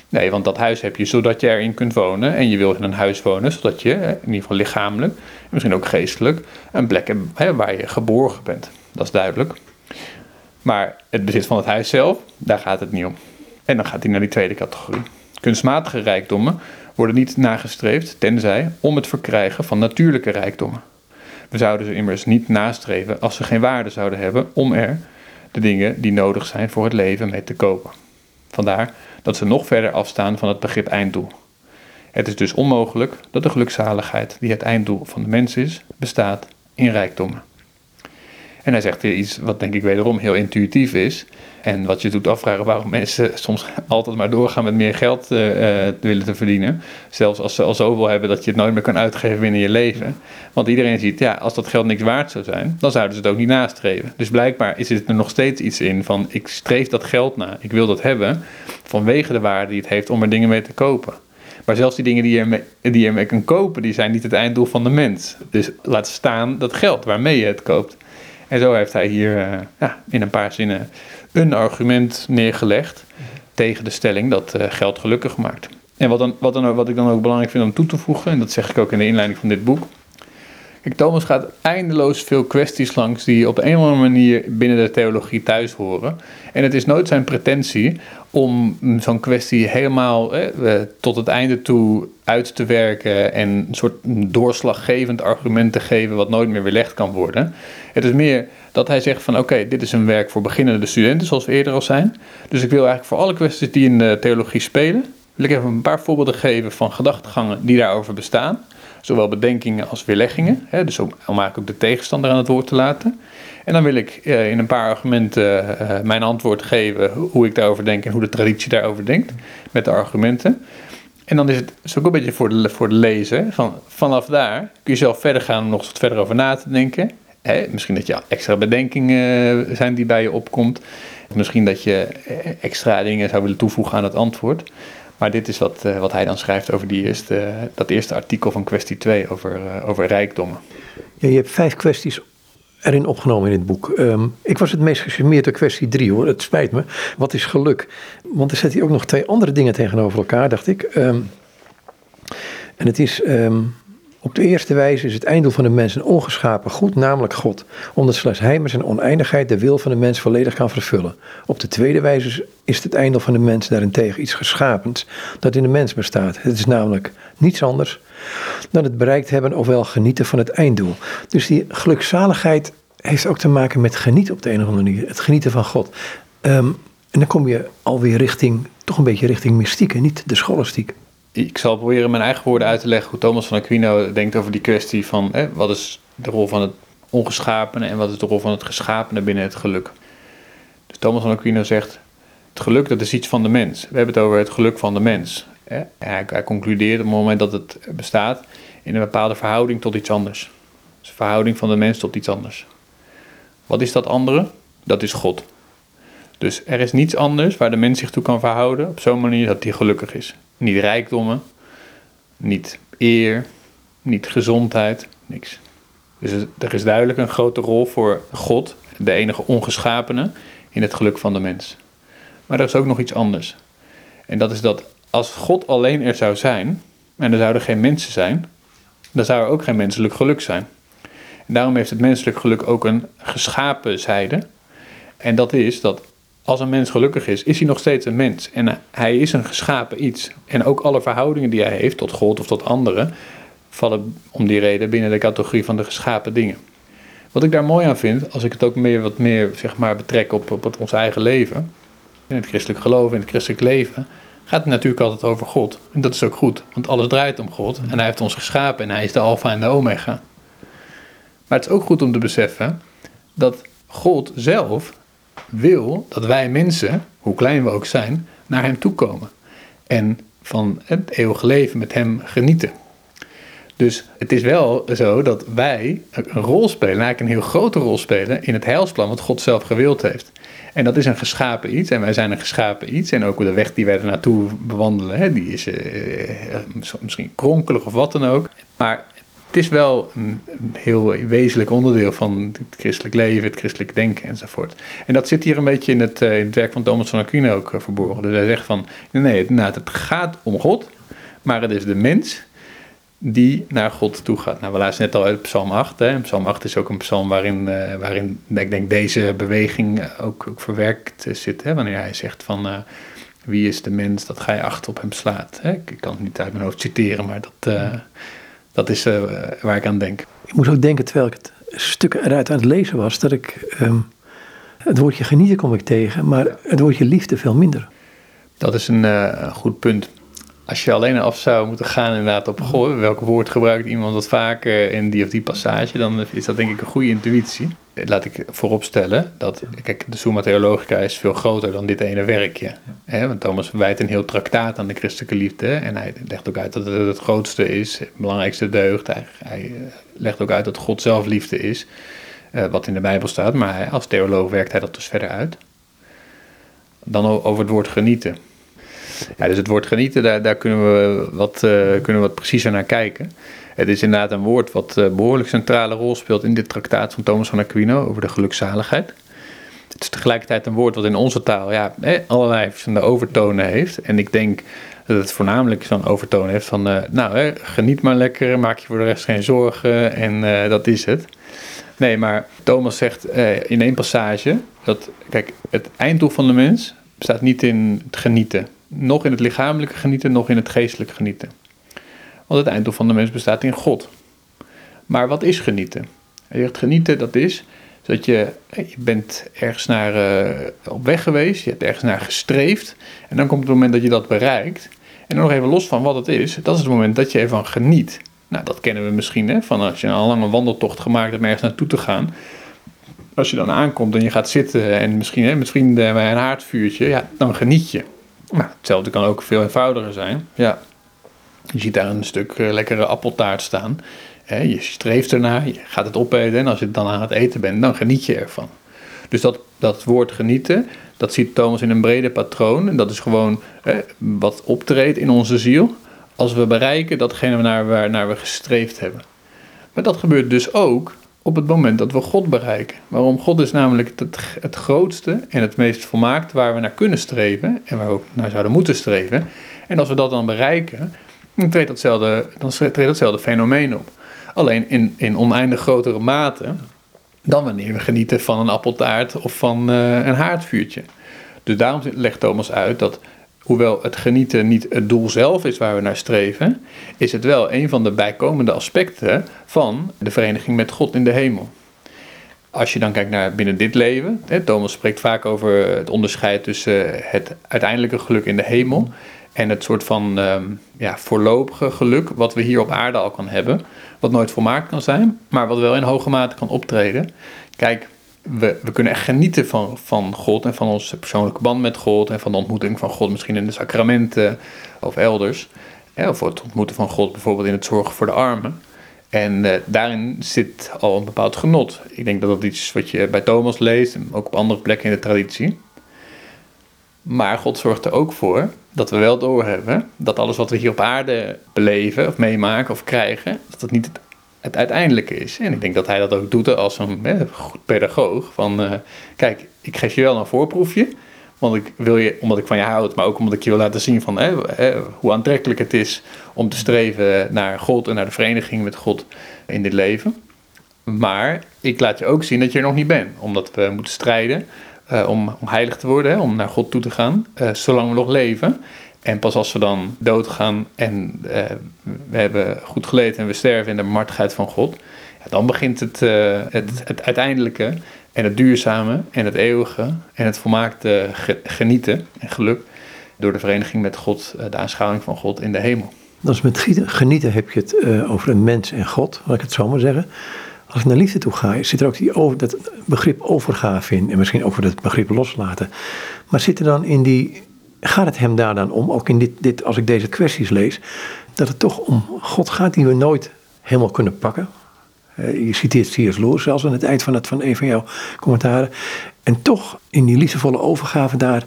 Nee, want dat huis heb je zodat je erin kunt wonen. En je wil in een huis wonen, zodat je, in ieder geval lichamelijk, misschien ook geestelijk, een plek hebt waar je geborgen bent. Dat is duidelijk. Maar het bezit van het huis zelf, daar gaat het niet om. En dan gaat hij naar die tweede categorie. Kunstmatige rijkdommen worden niet nagestreefd, tenzij om het verkrijgen van natuurlijke rijkdommen. We zouden ze immers niet nastreven als ze geen waarde zouden hebben om er de dingen die nodig zijn voor het leven mee te kopen. Vandaar dat ze nog verder afstaan van het begrip einddoel. Het is dus onmogelijk dat de gelukzaligheid, die het einddoel van de mens is, bestaat in rijkdommen. En hij zegt hier iets wat denk ik wederom heel intuïtief is. En wat je doet afvragen waarom mensen soms altijd maar doorgaan met meer geld uh, willen te verdienen. Zelfs als ze al zoveel hebben dat je het nooit meer kan uitgeven binnen je leven. Want iedereen ziet, ja, als dat geld niks waard zou zijn, dan zouden ze het ook niet nastreven. Dus blijkbaar is er nog steeds iets in van, ik streef dat geld na, ik wil dat hebben, vanwege de waarde die het heeft om er dingen mee te kopen. Maar zelfs die dingen die je, mee, die je mee kan kopen, die zijn niet het einddoel van de mens. Dus laat staan dat geld waarmee je het koopt. En zo heeft hij hier uh, ja, in een paar zinnen een argument neergelegd tegen de stelling dat uh, geld gelukkig maakt. En wat, dan, wat, dan, wat ik dan ook belangrijk vind om toe te voegen, en dat zeg ik ook in de inleiding van dit boek. Kijk, Thomas gaat eindeloos veel kwesties langs die op een of andere manier binnen de theologie thuis horen. En het is nooit zijn pretentie om zo'n kwestie helemaal tot het einde toe uit te werken en een soort doorslaggevend argument te geven wat nooit meer weerlegd kan worden. Het is meer dat hij zegt van oké, dit is een werk voor beginnende studenten, zoals we eerder al zijn. Dus ik wil eigenlijk voor alle kwesties die in de theologie spelen, wil ik even een paar voorbeelden geven van gedachtegangen die daarover bestaan. Zowel bedenkingen als weerleggingen. Hè, dus om, om eigenlijk ook de tegenstander aan het woord te laten. En dan wil ik eh, in een paar argumenten uh, mijn antwoord geven hoe ik daarover denk en hoe de traditie daarover denkt. Met de argumenten. En dan is het is ook een beetje voor de, voor de lezer. Van, vanaf daar kun je zelf verder gaan om nog wat verder over na te denken. Hè, misschien dat je extra bedenkingen zijn die bij je opkomt. Misschien dat je extra dingen zou willen toevoegen aan het antwoord. Maar dit is wat, uh, wat hij dan schrijft over die eerste, dat eerste artikel van kwestie 2 over, uh, over rijkdommen. Ja, je hebt vijf kwesties erin opgenomen in het boek. Um, ik was het meest gecharmeerd door kwestie 3 hoor, het spijt me. Wat is geluk? Want er zet hij ook nog twee andere dingen tegenover elkaar, dacht ik. Um, en het is um, op de eerste wijze is het einddoel van de mens een ongeschapen goed, namelijk God, omdat slechts Hij met zijn oneindigheid de wil van de mens volledig kan vervullen. Op de tweede wijze is het einddoel van de mens daarentegen iets geschapens dat in de mens bestaat. Het is namelijk niets anders dan het bereikt hebben ofwel genieten van het einddoel. Dus die gelukzaligheid heeft ook te maken met genieten op de een of andere manier, het genieten van God. Um, en dan kom je alweer richting, toch een beetje richting mystiek en niet de scholastiek ik zal proberen mijn eigen woorden uit te leggen hoe Thomas van Aquino denkt over die kwestie van hè, wat is de rol van het ongeschapene en wat is de rol van het geschapene binnen het geluk. Dus Thomas van Aquino zegt, het geluk dat is iets van de mens. We hebben het over het geluk van de mens. Hè. Hij, hij, concludeert op het moment dat het bestaat in een bepaalde verhouding tot iets anders. Dus een verhouding van de mens tot iets anders. Wat is dat andere? Dat is God. Dus er is niets anders waar de mens zich toe kan verhouden op zo'n manier dat hij gelukkig is. Niet rijkdommen, niet eer, niet gezondheid, niks. Dus er is duidelijk een grote rol voor God, de enige ongeschapene, in het geluk van de mens. Maar er is ook nog iets anders. En dat is dat als God alleen er zou zijn, en er zouden geen mensen zijn, dan zou er ook geen menselijk geluk zijn. En daarom heeft het menselijk geluk ook een geschapen zijde. En dat is dat als een mens gelukkig is, is hij nog steeds een mens. En hij is een geschapen iets. En ook alle verhoudingen die hij heeft, tot God of tot anderen, vallen om die reden binnen de categorie van de geschapen dingen. Wat ik daar mooi aan vind, als ik het ook meer, wat meer zeg maar, betrek op, op ons eigen leven, in het christelijk geloof, in het christelijk leven, gaat het natuurlijk altijd over God. En dat is ook goed, want alles draait om God. En hij heeft ons geschapen en hij is de alfa en de omega. Maar het is ook goed om te beseffen dat God zelf wil dat wij mensen, hoe klein we ook zijn, naar Hem toe komen. En van het eeuwige leven met Hem genieten. Dus het is wel zo dat wij een rol spelen, eigenlijk een heel grote rol spelen in het heilsplan wat God zelf gewild heeft. En dat is een geschapen iets en wij zijn een geschapen iets. En ook de weg die wij er naartoe bewandelen, hè, die is uh, misschien kronkelig of wat dan ook. Maar het is wel een, heel wezenlijk onderdeel van het christelijk leven, het christelijk denken enzovoort. En dat zit hier een beetje in het, in het werk van Thomas van Aquino ook uh, verborgen. Dus hij zegt van, nee, nee het gaat om God, maar het is de mens die naar God toe gaat. Nou, we lazen net al uit Psalm 8. Hè. Psalm 8 is ook een psalm waarin, uh, waarin ik denk deze beweging ook, ook verwerkt zit. Hè, wanneer hij zegt van, wie is de mens dat gij acht op hem slaat. Ik kan het niet uit mijn hoofd citeren, maar dat dat is uh, waar ik aan denk. Ik moest ook denken, terwijl ik het stuk eruit aan het lezen was, dat ik um, het woordje genieten kom ik tegen, maar het woordje liefde veel minder. Dat is een uh, goed punt. Als je alleen af zou moeten gaan inderdaad op goh, welk woord gebruikt iemand wat vaker in die of die passage, dan is dat denk ik een goede intuïtie laat ik vooropstellen dat, kijk, de Summa Theologica is veel groter dan dit ene werkje. Hè? Want Thomas wijt een heel traktaat aan de christelijke liefde. En hij legt ook uit dat het het grootste is, het belangrijkste deugd. Hij, hij eh, legt ook uit dat God zelf liefde is, uh, wat in de Bijbel staat. Maar als theoloog werkt hij dat dus verder uit. Dan over het woord genieten. Ja, dus het woord genieten, daar, daar kunnen, we wat, uh, kunnen wat preciezer naar kijken. Het is inderdaad een woord wat eh, behoorlijk centrale rol speelt in dit traktaat van Thomas van Aquino over de gelukzaligheid. Het is tegelijkertijd een woord wat in onze taal ja, allerlei verschillende overtonen heeft. En ik denk dat het voornamelijk zo'n overtoon heeft van, uh, nou, hè, geniet maar lekker, maak je voor de rest geen zorgen en dat is het. Nee, maar Thomas zegt in één passage dat, kijk, het einddoel van de mens bestaat niet in het genieten. Nog in het lichamelijke genieten, nog in het geestelijke genieten. Want het einddoel van de mens bestaat in God. Maar wat is genieten? Hij zegt genieten, dat is dat je, je bent ergens naar uh, op weg geweest, je hebt ergens naar gestreefd. En dan komt het moment dat je dat bereikt. En dan nog even los van wat het is, dat is het moment dat je ervan geniet. Nou, dat kennen we misschien, hè, van als je een lange wandeltocht gemaakt hebt om ergens naartoe te gaan. Als je dan aankomt en je gaat zitten en misschien hè, met vrienden bij een haardvuurtje, ja, dan geniet je. Nou, hetzelfde kan ook veel eenvoudiger zijn. Ja, je ziet daar een stuk uh, lekkere appeltaart staan je streeft ernaar, je gaat het opeten en als je dan aan het eten bent, dan geniet je ervan. Dus dat, dat woord genieten, dat ziet Thomas in een breder patroon. En dat is gewoon wat optreedt in onze ziel als we bereiken datgene naar waar naar we gestreefd hebben. Maar dat gebeurt dus ook op het moment dat we God bereiken. Waarom? God is namelijk het, het grootste en het meest volmaakt waar we naar kunnen streven en waar we ook naar zouden moeten streven. En als we dat dan bereiken, dan treedt datzelfde, dan treedt fenomeen op. Alleen in, in oneindig grotere mate dan wanneer we genieten van een appeltaart of van uh, een haardvuurtje. Dus daarom legt Thomas uit dat hoewel het genieten niet het doel zelf is waar we naar streven, is het wel een van de bijkomende aspecten van de vereniging met God in de hemel. Als je dan kijkt naar binnen dit leven, hè, Thomas spreekt vaak over het onderscheid tussen het uiteindelijke geluk in de hemel en het soort van um, ja, voorlopige geluk wat we hier op aarde al kan hebben. Wat nooit volmaakt kan zijn, maar wat wel in hoge mate kan optreden. Kijk, we, we kunnen echt genieten van, van God en van onze persoonlijke band met God. En van de ontmoeting van God misschien in de sacramenten of elders. Of het ontmoeten van God bijvoorbeeld in het zorgen voor de armen. En uh, daarin zit al een bepaald genot. Ik denk dat dat iets is wat je bij Thomas leest en ook op andere plekken in de traditie. Maar God zorgt er ook voor dat we wel doorhebben dat alles wat we hier op aarde beleven of meemaken of krijgen, dat dat niet het, het uiteindelijke is. En ik denk dat hij dat ook doet als een hè, goed pedagoog. Van uh, kijk, ik geef je wel een voorproefje. Want ik wil je, omdat ik van je houd, maar ook omdat ik je wil laten zien van hè, hoe aantrekkelijk het is om te streven naar God en naar de vereniging met God in dit leven. Maar ik laat je ook zien dat je er nog niet bent, omdat we moeten strijden uh, om, om, heilig te worden, hè, om naar God toe te gaan, uh, zolang we nog leven. En pas als we dan doodgaan en uh, we hebben goed geleden en we sterven in de martigheid van God, ja, dan begint het, het, het, uiteindelijke en het duurzame en het eeuwige en het volmaakte genieten en geluk door de vereniging met God, de aanschouwing van God in de hemel. Is met genieten heb je het over een mens en God, laat ik het zo maar zeggen. Als ik naar liefde toe ga, zit er ook die over, dat begrip overgave in. En misschien over dat begrip loslaten. Maar zit er dan in die. Gaat het hem daar dan om, ook in dit, dit, als ik deze kwesties lees, dat het toch om God gaat die we nooit helemaal kunnen pakken? Uh, je citeert C.S. Lewis zelfs aan het eind van, het, van een van jouw commentaren. En toch in die liefdevolle overgave daar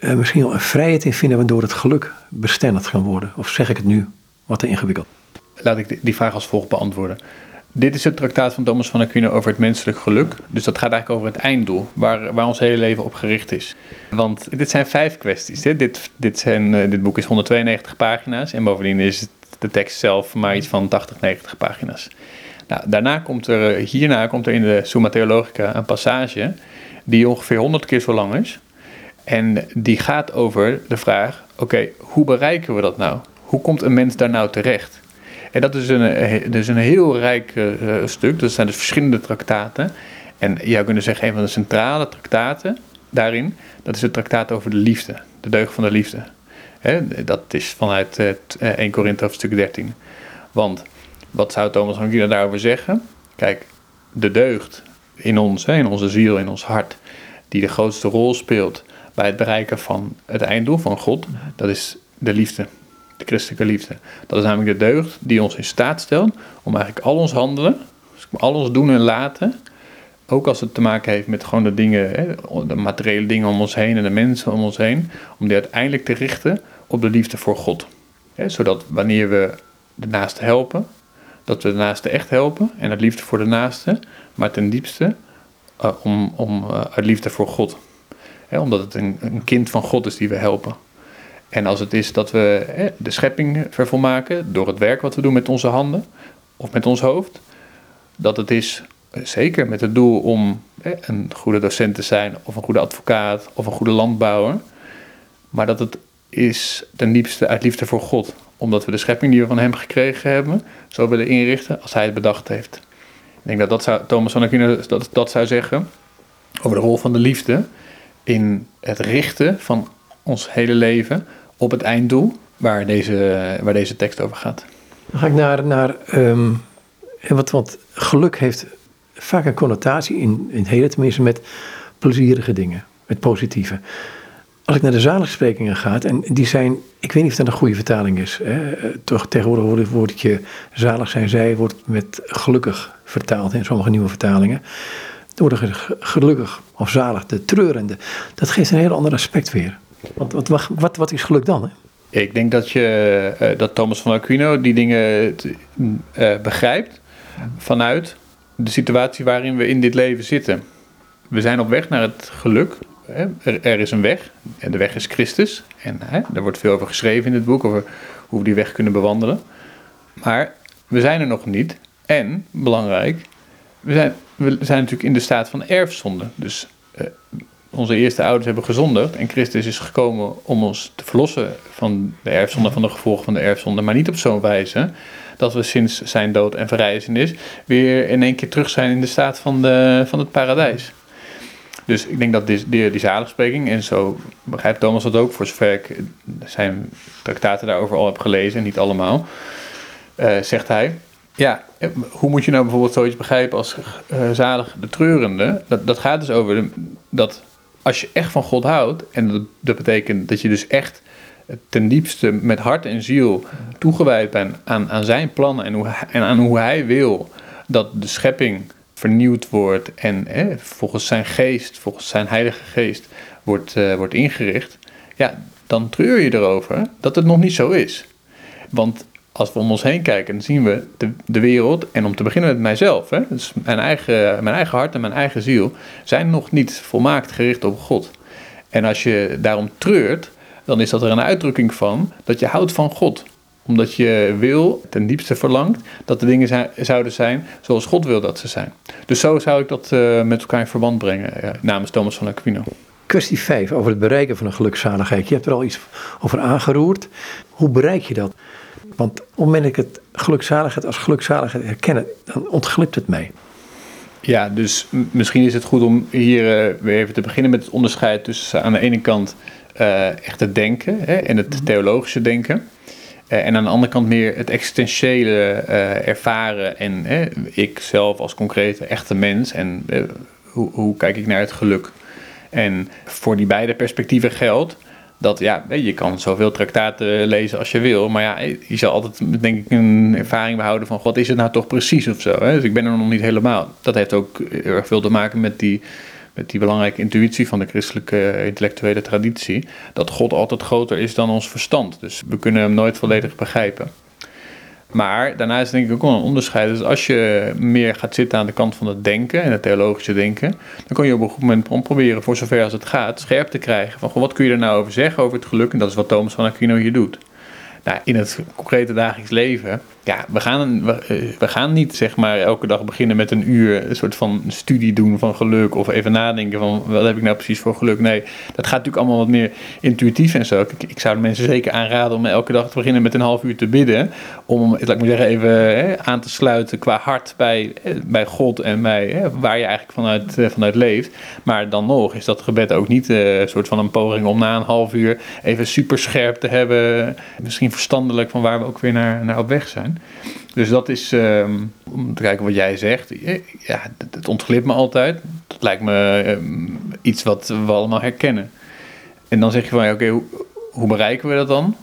uh, misschien wel een vrijheid in vinden waardoor het geluk bestendigd kan worden. Of zeg ik het nu wat te ingewikkeld? Laat ik die vraag als volgt beantwoorden. Dit is het traktaat van Thomas van Aquino over het menselijk geluk. Dus dat gaat eigenlijk over het einddoel, waar, waar ons hele leven op gericht is. Want dit zijn vijf kwesties. Dit, dit, zijn, uh, dit boek is 192 pagina's en bovendien is de tekst zelf maar iets van 80, 90 pagina's. Nou, daarna komt er, eh, hierna komt er in de Summa Theologica een passage die ongeveer 100 keer zo lang is. En die gaat over de vraag, oké, hoe bereiken we dat nou? Hoe komt een mens daar nou terecht? En dat is een, eh, is een heel rijk uh, stuk. Dat zijn dus verschillende traktaten. En je zou kunnen zeggen, een van de centrale traktaten daarin, dat is het traktaat over de liefde. De deugd van de liefde. Dat is vanuit uh, 1 Korinthe hoofdstuk 13. Want wat zou Thomas van Aquino daarover zeggen? Kijk, de deugd in ons, in onze ziel, in ons hart, die de grootste rol speelt bij het bereiken van het einddoel van God, dat is de liefde christelijke liefde. Dat is namelijk de deugd die ons in staat stelt om eigenlijk al ons handelen, dus al ons doen en laten, ook als het te maken heeft met gewoon de dingen, de materiële dingen om ons heen en de mensen om ons heen, om die uiteindelijk te richten op de liefde voor God. Zodat wanneer we de naaste helpen, dat we de naaste echt helpen en het liefde voor de naaste, maar ten diepste uh, om, om uh, uit liefde voor God. omdat het een kind van God is die we helpen. En als het is dat we de schepping vervolmaken door het werk wat we doen met onze handen of met ons hoofd, dat het is eh, zeker met het doel om een goede docent te zijn of een goede advocaat of een goede landbouwer, maar dat het is ten diepste uit liefde voor God, omdat we de schepping die we van Hem gekregen hebben zo willen inrichten als Hij het bedacht heeft. Ik denk dat, dat zou, Thomas van dat, dat zou zeggen over de rol van de liefde in het richten van ons hele leven op het einddoel waar deze, waar deze tekst over gaat. Dan ga ik naar, naar um, wat, wat geluk heeft vaak een connotatie, in, in het hele tenminste, met plezierige dingen, met positieve. Als ik naar de zaligsprekingen ga, en die zijn, ik weet niet of dat een goede vertaling is. Hè, toch tegenwoordig wordt het woordje zalig zijn zij wordt met gelukkig vertaald in sommige nieuwe vertalingen. Er worden gelukkig of zalig, de treurende. Dat geeft een heel ander aspect weer. Wat, wat, wat is geluk dan? Hè? Ik denk dat, je, uh, dat Thomas van Aquino die dingen uh, begrijpt vanuit de situatie waarin we in dit leven zitten. We zijn op weg naar het geluk. Er, is een weg en de weg is Christus. En daar wordt veel over geschreven in het boek, over hoe we die weg kunnen bewandelen. Maar we zijn er nog niet. En, belangrijk, we zijn, we zijn natuurlijk in de staat van erfzonde. Dus uh, onze eerste ouders hebben gezondigd en Christus is gekomen om ons te verlossen van de erfzonde, van de gevolgen van de erfzonde, maar niet op zo'n wijze dat we sinds zijn dood en verrijzenis weer in één keer terug zijn in de staat van, de, van het paradijs. Dus ik denk dat die, die, die zaligspreking, en zo begrijpt Thomas dat ook, voor zover ik zijn traktaten daarover al heb gelezen, en niet allemaal, uh, zegt hij, ja, hoe moet je nou bijvoorbeeld zoiets begrijpen als uh, zalig de treurende? Dat, dat gaat dus over dat als je echt van God houdt, en dat, dat betekent dat je dus echt ten diepste met hart en ziel toegewijd bent aan, aan zijn plannen en, hoe, en aan hoe hij wil dat de schepping vernieuwd wordt en hè, volgens zijn geest, volgens zijn heilige geest wordt, uh, wordt ingericht, ja, dan treur je erover dat het nog niet zo is. Want als we om ons heen kijken, dan zien we de, de wereld, en om te beginnen met mijzelf, hè, dus mijn eigen, mijn eigen hart en mijn eigen ziel, zijn nog niet volmaakt gericht op God. En als je daarom treurt, dan is dat er een uitdrukking van dat je houdt van God. Omdat je wil, ten diepste verlangt, dat de dingen zouden zijn zoals God wil dat ze zijn. Dus zo zou ik dat uh, met elkaar in verband brengen, ja, namens Thomas van Aquino. Kwestie 5 over het bereiken van een gelukzaligheid. Je hebt er al iets over aangeroerd. Hoe bereik je dat? Want op het moment dat ik het gelukzaligheid als gelukzaligheid herken, dan ontglipt het mij. Ja, dus misschien is het goed om hier uh, weer even te beginnen met het onderscheid tussen aan de ene kant uh, echt het denken hè, en het mhm. theologische denken. Uh, en aan de andere kant meer het existentiële ervaren en ik zelf als concrete echte mens en hoe, hoe kijk ik naar het geluk. En voor die beide perspectieven geldt dat ja, je kan zoveel traktaten lezen als je wil, maar ja, je zal altijd denk ik een ervaring behouden van wat is het nou toch precies of zo. Hè? Dus ik ben er nog niet helemaal. Dat heeft ook heel erg veel te maken met die, met die belangrijke intuïtie van de christelijke intellectuele traditie, dat God altijd groter is dan ons verstand. Dus we kunnen hem nooit volledig begrijpen. Maar daarnaast denk ik ook wel een onderscheid. Dus als je meer gaat zitten aan de kant van het denken en het theologische denken, dan kun je op een goed moment proberen, voor zover als het gaat, scherp te krijgen van wat kun je er nou over zeggen over het geluk. En dat is wat Thomas van Aquino hier doet. Nou, in het concrete dagelijks leven ja, we gaan, we, eh, we, gaan niet zeg maar elke dag beginnen met een uur een soort van studie doen van geluk of even nadenken van wat heb ik nou precies voor geluk. Nee, dat gaat natuurlijk allemaal wat meer intuïtief en zo. Ik, ik zou de mensen zeker aanraden om elke dag te beginnen met een half uur te bidden. Om, laat ik maar zeggen, even hè, aan te sluiten qua hart bij, eh, bij God en bij hè, waar je eigenlijk vanuit, eh, vanuit leeft. Maar dan nog is dat gebed ook niet een soort van een poging om na een half uur even super scherp te hebben. Misschien verstandelijk van waar we ook weer naar, naar op weg zijn. Dus dat is, ehm, om te kijken wat jij zegt, ja, het ontglipt me altijd. Dat lijkt me ehm, iets wat we allemaal herkennen. En dan zeg je van, oké, hoe, hoe, bereiken we dat dan?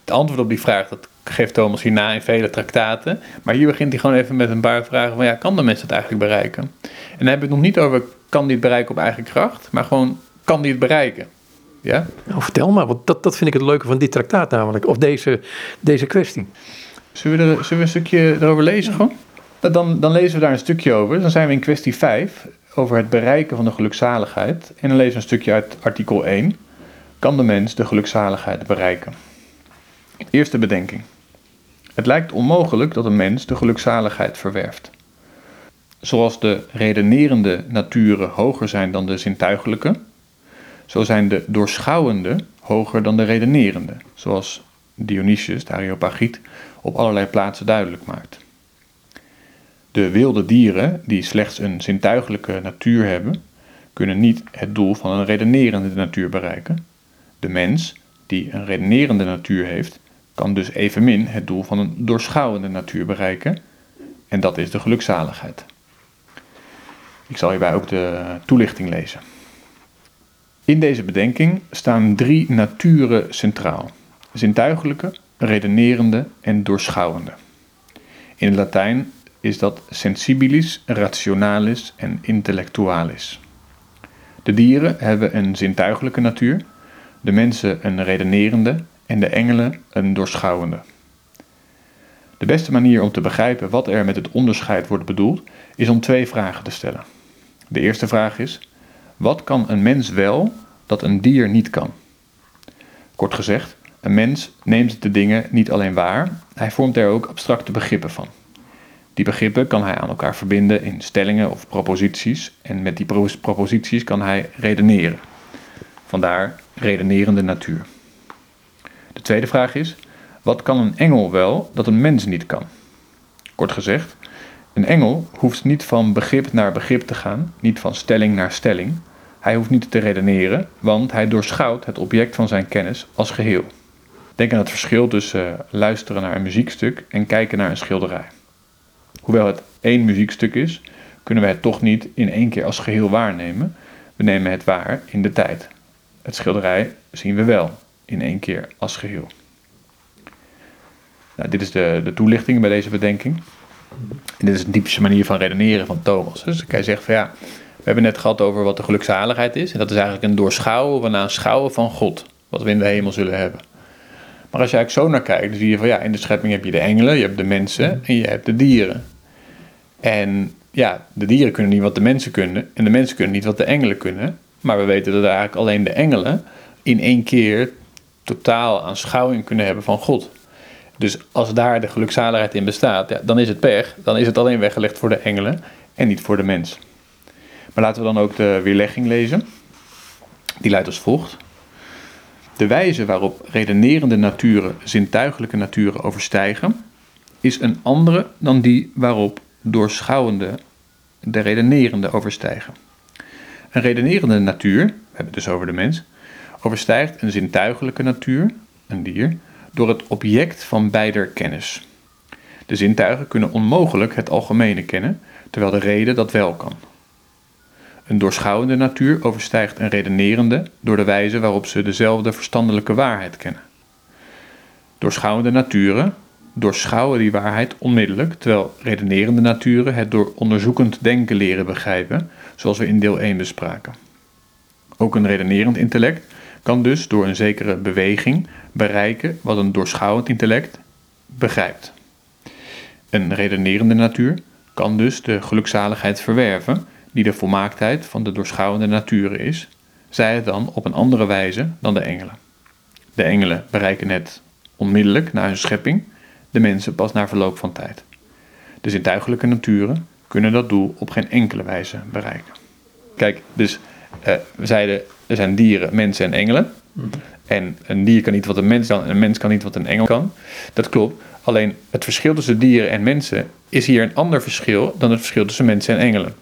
Het antwoord op die vraag, dat geeft Thomas hierna in vele traktaten. Maar hier begint hij gewoon even met een paar vragen van, ja, kan de mens het eigenlijk bereiken? En dan heb ik het nog niet over, kan die het bereiken op eigen kracht? Maar gewoon, kan die het bereiken? Ja? Nou, vertel maar, want dat, dat vind ik het leuke van dit traktaat namelijk, of deze, deze kwestie. Zullen we, er, zullen we een stukje erover lezen gewoon? Dan, dan lezen we daar een stukje over. Dan zijn we in kwestie 5 over het bereiken van de gelukzaligheid. En dan lezen we een stukje uit artikel 1. kan de mens de gelukzaligheid bereiken? Eerste bedenking. Het lijkt onmogelijk dat een mens de gelukzaligheid verwerft. Zoals de redenerende naturen hoger zijn dan de zintuigelijke, zo zijn de doorschouwende hoger dan de redenerende, zoals Dionysius, de Areopagiet, op allerlei plaatsen duidelijk maakt. De wilde dieren, die slechts een zintuigelijke natuur hebben, kunnen niet het doel van een redenerende natuur bereiken. De mens, die een redenerende natuur heeft, kan dus evenmin het doel van een doorschouwende natuur bereiken, en dat is de gelukzaligheid. Ik zal hierbij ook de toelichting lezen. In deze bedenking staan drie naturen centraal: zintuigelijke, redenerende en doorschouwende. In het Latijn is dat sensibilis, rationalis en intellectualis. De dieren hebben een zintuigelijke natuur, de mensen een redenerende en de engelen een doorschouwende. De beste manier om te begrijpen wat er met het onderscheid wordt bedoeld, is om twee vragen te stellen. De eerste vraag is: wat kan een mens wel dat een dier niet kan? Kort gezegd, een mens neemt de dingen niet alleen waar, hij vormt er ook abstracte begrippen van. Die begrippen kan hij aan elkaar verbinden in stellingen of proposities en met die proposities kan hij redeneren. Vandaar redenerende natuur. De tweede vraag is: wat kan een engel wel dat een mens niet kan? Kort gezegd, een engel hoeft niet van begrip naar begrip te gaan, niet van stelling naar stelling. Hij hoeft niet te redeneren, want hij doorschouwt het object van zijn kennis als geheel. Denk aan het verschil tussen eh, luisteren naar een muziekstuk en kijken naar een schilderij. Hoewel het één muziekstuk is, kunnen we het toch niet in één keer als geheel waarnemen. We nemen het waar in de tijd. Het schilderij zien we wel in één keer als geheel. Nou, dit is de, de toelichting bij deze bedenking. En dit is een typische manier van redeneren van Thomas. Dus hij zegt van ja, we hebben net gehad over wat de gelukzaligheid is. En dat is eigenlijk een doorschouwen, een aanschouwen van God. Wat we in de hemel zullen hebben. Maar als je eigenlijk zo naar kijkt, dan zie je van ja, in de schepping heb je de engelen, je hebt de mensen en je hebt de dieren. En ja, de dieren kunnen niet wat de mensen kunnen en de mensen kunnen niet wat de engelen kunnen. Maar we weten dat eigenlijk alleen de engelen in één keer totaal aanschouwing kunnen hebben van God. Dus als daar de gelukzaligheid in bestaat, ja, dan is het pech. Dan is het alleen weggelegd voor de engelen en niet voor de mens. Maar laten we dan ook de weerlegging lezen. Die luidt als volgt. De wijze waarop redenerende naturen zintuigelijke naturen overstijgen, is een andere dan die waarop doorschouwende de redenerende overstijgen. Een redenerende natuur, we hebben het dus over de mens, overstijgt een zintuigelijke natuur, een dier, door het object van beider kennis. De zintuigen kunnen onmogelijk het algemene kennen, terwijl de reden dat wel kan. Een doorschouwende natuur overstijgt een redenerende door de wijze waarop ze dezelfde verstandelijke waarheid kennen. Doorschouwende naturen doorschouwen die waarheid onmiddellijk, terwijl redenerende naturen het door onderzoekend denken leren begrijpen, zoals we in deel 1 bespraken. Ook een redenerend intellect kan dus door een zekere beweging bereiken wat een doorschouwend intellect begrijpt. Een redenerende natuur kan dus de gelukzaligheid verwerven die de volmaaktheid van de doorschouwende natuur is, zij het dan op een andere wijze dan de engelen. De engelen bereiken het onmiddellijk na hun schepping, de mensen pas na verloop van tijd. De zintuigelijke naturen kunnen dat doel op geen enkele wijze bereiken. Kijk, dus uh, we zeiden, er zijn dieren, mensen en engelen. En een dier kan niet wat een mens kan en een mens kan niet wat een engel kan. Dat klopt. Alleen het verschil tussen dieren en mensen is hier een ander verschil dan het verschil tussen mensen en engelen.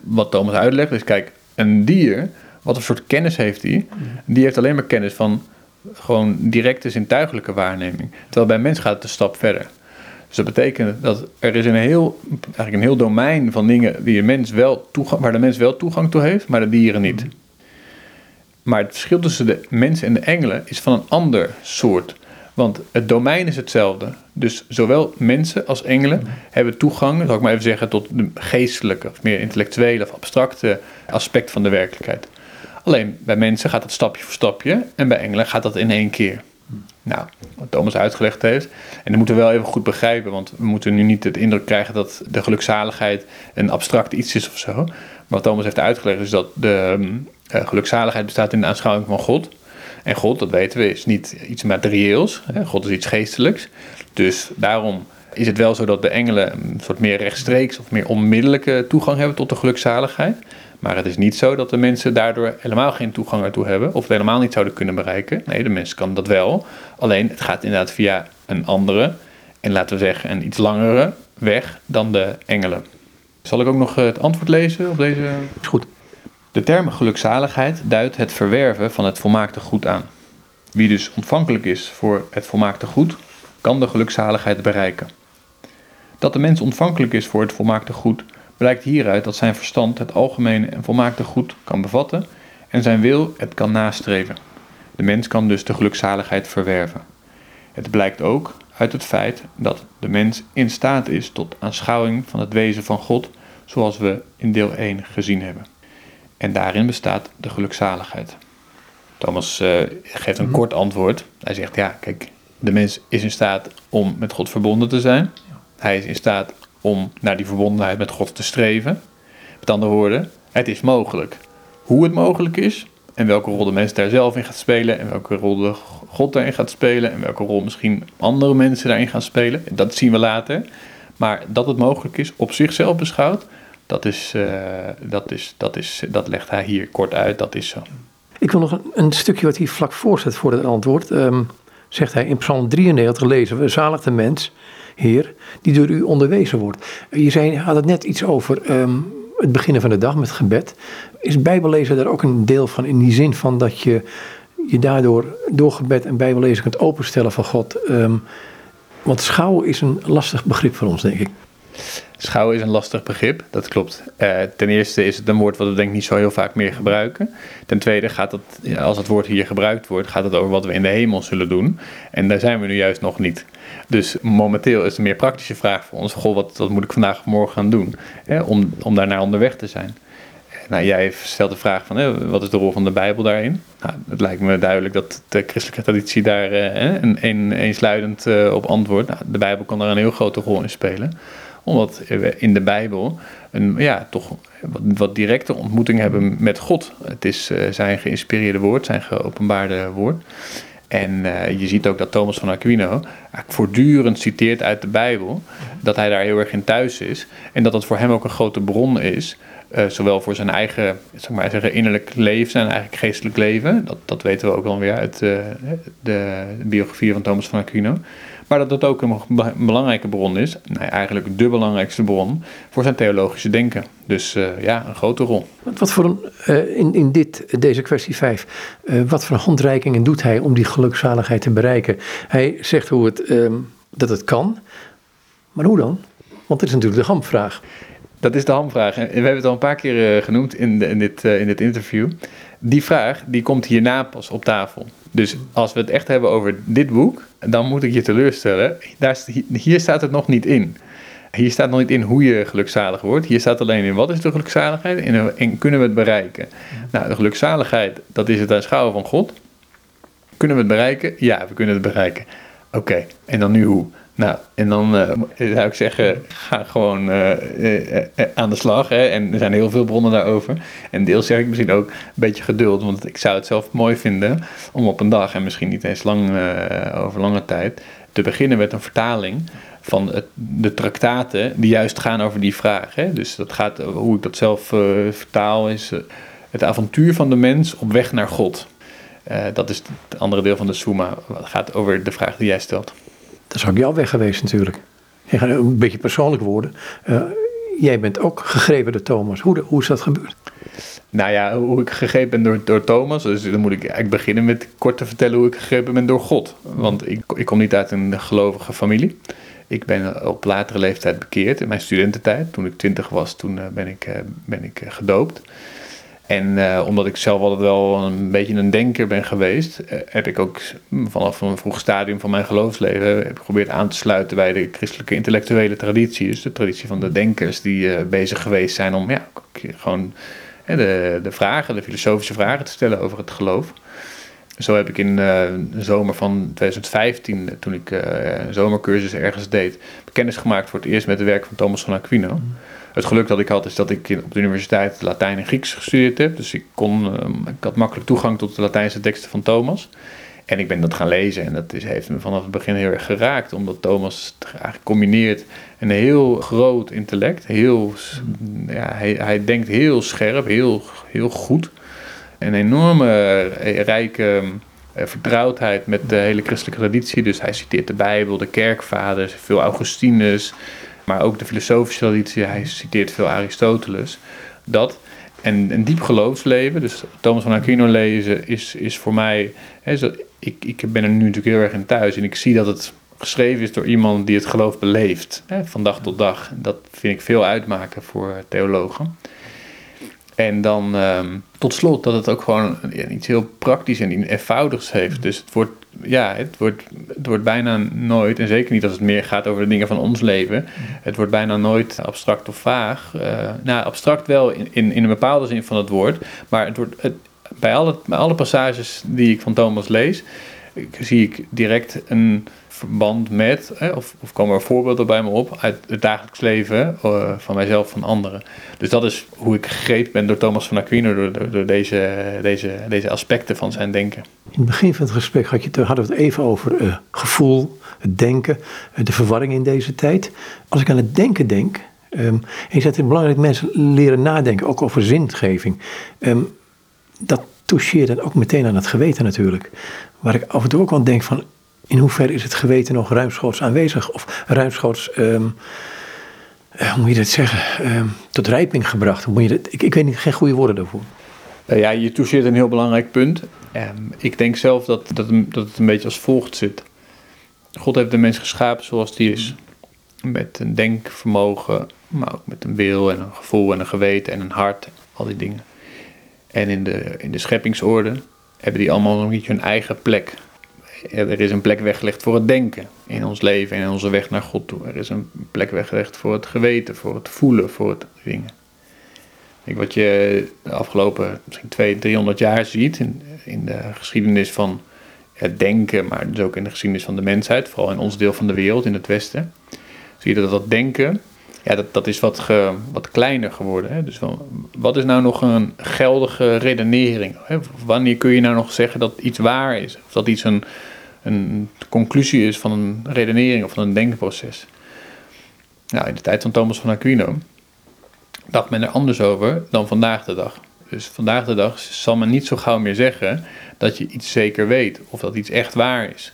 Wat Thomas uitlegt is, kijk, een dier, wat een soort kennis heeft die? Die heeft alleen maar kennis van gewoon directe zintuigelijke waarneming. Terwijl bij mens gaat het een stap verder. Dus dat betekent dat er is een heel, eigenlijk een heel domein van dingen die een mens wel toegang, waar de mens wel toegang toe heeft, maar de dieren niet. Maar het verschil tussen de mensen en de engelen is van een ander soort. Want het domein is hetzelfde. Dus zowel mensen als engelen hebben toegang, zal ik maar even zeggen, tot de geestelijke, of meer intellectuele of abstracte aspect van de werkelijkheid. Alleen bij mensen gaat dat stapje voor stapje en bij engelen gaat dat in één keer. Nou, wat Thomas uitgelegd heeft. En dat moeten we wel even goed begrijpen, want we moeten nu niet het indruk krijgen dat de gelukzaligheid een abstract iets is of zo. Maar wat Thomas heeft uitgelegd is dat de, Uh, gelukzaligheid bestaat in de aanschouwing van God. En God, dat weten we, is niet iets materieels. God is iets geestelijks. Dus daarom is het wel zo dat de engelen een soort meer rechtstreeks of meer onmiddellijke toegang hebben tot de gelukzaligheid. Maar het is niet zo dat de mensen daardoor helemaal geen toegang ertoe hebben of het helemaal niet zouden kunnen bereiken. Nee, de mens kan dat wel. Alleen het gaat inderdaad via een andere en laten we zeggen een iets langere weg dan de engelen. Zal ik ook nog het antwoord lezen op deze? Is goed. De term gelukzaligheid duidt het verwerven van het volmaakte goed aan. Wie dus ontvankelijk is voor het volmaakte goed, kan de gelukzaligheid bereiken. Dat de mens ontvankelijk is voor het volmaakte goed, blijkt hieruit dat zijn verstand het algemene en volmaakte goed kan bevatten en zijn wil het kan nastreven. De mens kan dus de gelukzaligheid verwerven. Het blijkt ook uit het feit dat de mens in staat is tot aanschouwing van het wezen van God, zoals we in deel 1 gezien hebben. En daarin bestaat de gelukzaligheid. Thomas uh, geeft een mhm. kort antwoord. Hij zegt: Ja, kijk, de mens is in staat om met God verbonden te zijn. Hij is in staat om naar die verbondenheid met God te streven. Met andere woorden, het is mogelijk. Hoe het mogelijk is en welke rol de mens daar zelf in gaat spelen en welke rol de God daarin gaat spelen en welke rol misschien andere mensen daarin gaan spelen, dat zien we later. Maar dat het mogelijk is op zichzelf beschouwd, dat, is, uh, dat, is, dat, is, dat legt hij hier kort uit, dat is zo. Ik wil nog een, stukje wat hij vlak voorzet voor het antwoord. Um, zegt hij in Psalm 93 lezen we, zalig de mens, Heer, die door u onderwezen wordt. Je zei, had het net iets over ehm, het beginnen van de dag met gebed. Is bijbellezen daar ook een deel van in die zin van dat je je daardoor door gebed en bijbellezen kunt openstellen van God? Um, want schouwen is een lastig begrip voor ons, denk ik. Schouwen is een lastig begrip, dat klopt. Uh, ten eerste is het een woord wat we denk ik niet zo heel vaak meer gebruiken. Ten tweede gaat het, als het woord hier gebruikt wordt, gaat het over wat we in de hemel zullen doen. En daar zijn we nu juist nog niet. Dus momenteel is een meer praktische vraag voor ons. Wat, moet ik vandaag of morgen gaan doen? Hè, om, om daarnaar onderweg te zijn. Nou, jij stelt de vraag van hè, wat is de rol van de Bijbel daarin? Nou, het lijkt me duidelijk dat de christelijke traditie daar een, een, eensluidend op antwoordt. Nou, de Bijbel kan daar een heel grote rol in spelen omdat we in de Bijbel een ja, toch wat, directe ontmoeting hebben met God. Het is uh, zijn geïnspireerde woord, zijn geopenbaarde woord. En uh, je ziet ook dat Thomas van Aquino voortdurend citeert uit de Bijbel. Dat hij daar heel erg in thuis is. En dat dat voor hem ook een grote bron is. Uh, zowel voor zijn eigen zeg maar zeggen, innerlijk leven, zijn eigen geestelijk leven. Dat, dat weten we ook alweer uit uh, de, de biografie van Thomas van Aquino. Maar dat dat ook een belangrijke bron is, nou, eigenlijk de belangrijkste bron voor zijn theologische denken. Dus uh, ja, een grote rol. Wat voor een, uh, in, in dit, deze kwestie 5, uh, eh, wat voor handreikingen doet hij om die gelukzaligheid te bereiken? Hij zegt hoe het, um, dat het kan, maar hoe dan? Want dat is natuurlijk de hamvraag. Dat is de hamvraag. En we hebben het al een paar keer genoemd in, de, in, dit, in dit interview. Die vraag die komt hierna pas op tafel. Dus als we het echt hebben over dit boek, dan moet ik je teleurstellen. Daar, hier staat het nog niet in. Hier staat nog niet in hoe je gelukzalig wordt. Hier staat alleen in wat is de gelukzaligheid en, en kunnen we het bereiken. Nou, de gelukzaligheid, dat is het aanschouwen van God. Kunnen we het bereiken? Ja, we kunnen het bereiken. Oké, en dan nu hoe? Nou, en dan uh, zou ik zeggen, ga gewoon uh, uh, aan de slag. Hè? En er zijn heel veel bronnen daarover. En deels zeg ik misschien ook een beetje geduld, want ik zou het zelf mooi vinden om op een dag, en misschien niet eens lang over lange tijd, te beginnen met een vertaling van het, de traktaten die juist gaan over die vraag. Hè? Dus dat gaat, hoe ik dat zelf vertaal, is het avontuur van de mens op weg naar God. dat is het andere deel van de Summa. Het gaat over de vraag die jij stelt. Dat is ook jouw weg geweest natuurlijk. Ik een beetje persoonlijk worden. Uh, jij bent ook gegrepen door Thomas. Hoe, hoe is dat gebeurd? Nou ja, hoe ik gegrepen ben door, door Thomas. Dus dan moet ik eigenlijk beginnen met kort te vertellen hoe ik gegrepen ben door God. Want ik, ik kom niet uit een gelovige familie. Ik ben op latere leeftijd bekeerd in mijn studententijd. Toen ik twintig was, toen eh, ben ik, eh, ben ik gedoopt. En uh, omdat ik zelf altijd wel een beetje een denker ben geweest, uh, heb ik ook vanaf een vroeg stadium van mijn geloofsleven geprobeerd aan te sluiten bij de christelijke intellectuele traditie. Dus de traditie van de denkers die uh, bezig geweest zijn om ja, gewoon de, de vragen, de filosofische vragen te stellen over het geloof. Zo heb ik in de zomer van 2015, toen ik een zomercursus ergens deed, kennis gemaakt voor het eerst met het werk van Thomas van Aquino. Het geluk dat ik had is dat ik op de universiteit Latijn en Grieks gestudeerd heb. Dus ik, kon, ehm, ik had makkelijk toegang tot de Latijnse teksten van Thomas. En ik ben dat gaan lezen en dat is, heeft me vanaf het begin heel erg geraakt. Omdat Thomas eigenlijk combineert een heel groot intellect. Heel, ja, hij, hij denkt heel scherp, heel, heel goed. Een enorme eh, rijke eh, vertrouwdheid met de hele christelijke traditie. Dus hij citeert de Bijbel, de kerkvaders, veel Augustinus, maar ook de filosofische traditie. Hij citeert veel Aristoteles. Dat en een diep geloofsleven, dus Thomas van Aquino lezen, is, is voor mij. Hè, ik, ik ben er nu natuurlijk heel erg in thuis en ik zie dat het geschreven is door iemand die het geloof beleeft, hè, van dag tot dag. Dat vind ik veel uitmaken voor theologen. En dan ehm, tot slot dat het ook gewoon iets heel praktisch en eenvoudigs heeft. Dus het wordt, ja, het wordt, het wordt bijna nooit, en zeker niet als het meer gaat over de dingen van ons leven, het wordt bijna nooit abstract of vaag. Uh, nou, abstract wel in, in, in een bepaalde zin van het woord, maar het wordt, het, bij, alle, bij alle passages die ik van Thomas lees, zie ik direct een verband met, of, of komen er voorbeelden bij me op uit het dagelijks leven uh, van mijzelf, van anderen. Dus dat is hoe ik gegrepen ben door Thomas van Aquino, door, door, deze, deze, deze aspecten van zijn denken. In het begin van het gesprek had je, hadden we het even over uh, gevoel, het denken, uh, de verwarring in deze tijd. Als ik aan het denken denk, um, en je zegt het belangrijk mensen leren nadenken, ook over zingeving. Um, dat toucheert dan ook meteen aan het geweten natuurlijk. Waar ik af en toe ook aan denk van, in hoeverre is het geweten nog ruimschoots aanwezig of ruimschoots, um, hoe moet je dat zeggen, um, tot rijping gebracht? Moet je dat, ik, ik weet niet, geen goede woorden daarvoor. Uh, ja, je toucheert een heel belangrijk punt. Um, ik denk zelf dat, dat, dat het een beetje als volgt zit. God heeft de mens geschapen zoals die is. Met een denkvermogen, maar ook met een wil en een gevoel en een geweten en een hart. Al die dingen. En in de, in de scheppingsorde hebben die allemaal nog niet hun eigen plek er is een plek weggelegd voor het denken in ons leven en in onze weg naar God toe. Er is een plek weggelegd voor het geweten, voor het voelen, voor het dingen. Ik, wat je de afgelopen misschien 200, 300 jaar ziet in, in de geschiedenis van het denken, maar dus ook in de geschiedenis van de mensheid, vooral in ons deel van de wereld, in het Westen, zie je dat dat denken, ja, dat, dat is wat, ge, wat kleiner geworden. Hè? Dus wat is nou nog een geldige redenering? Hè? Wanneer kun je nou nog zeggen dat iets waar is? Of dat iets een, een conclusie is van een redenering of van een denkproces. Nou, in de tijd van Thomas van Aquino dacht men er anders over dan vandaag de dag. Dus vandaag de dag zal men niet zo gauw meer zeggen dat je iets zeker weet of dat iets echt waar is.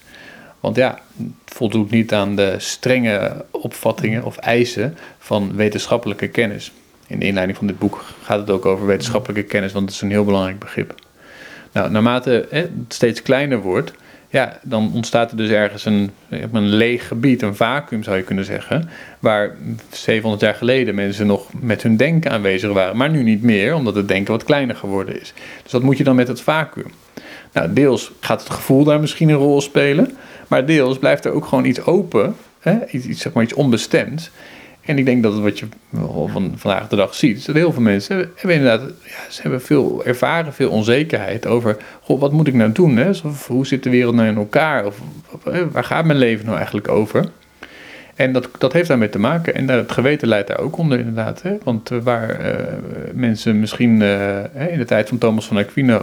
Want ja, het voldoet niet aan de strenge opvattingen of eisen van wetenschappelijke kennis. In de inleiding van dit boek gaat het ook over wetenschappelijke kennis, want het is een heel belangrijk begrip. Nou, naarmate het steeds kleiner wordt, ja, dan ontstaat er dus ergens een, een leeg gebied, een vacuüm zou je kunnen zeggen, waar 700 jaar geleden mensen nog met hun denken aanwezig waren, maar nu niet meer, omdat het denken wat kleiner geworden is. Dus wat moet je dan met het vacuüm? Nou, deels gaat het gevoel daar misschien een rol spelen, maar deels blijft er ook gewoon iets open, hè? Iets, zeg maar iets onbestemd. En ik denk dat wat je van vandaag de dag ziet, dat heel veel mensen hebben, inderdaad, ja, ze hebben veel ervaren, veel onzekerheid over, goh, wat moet ik nou doen? Hè? Hoe zit de wereld nou in elkaar? Of, waar gaat mijn leven nou eigenlijk over? En dat, dat heeft daarmee te maken. En het geweten leidt daar ook onder, inderdaad. Hè? Want eh, waar uh, mensen misschien uh, in de tijd van Thomas van Aquino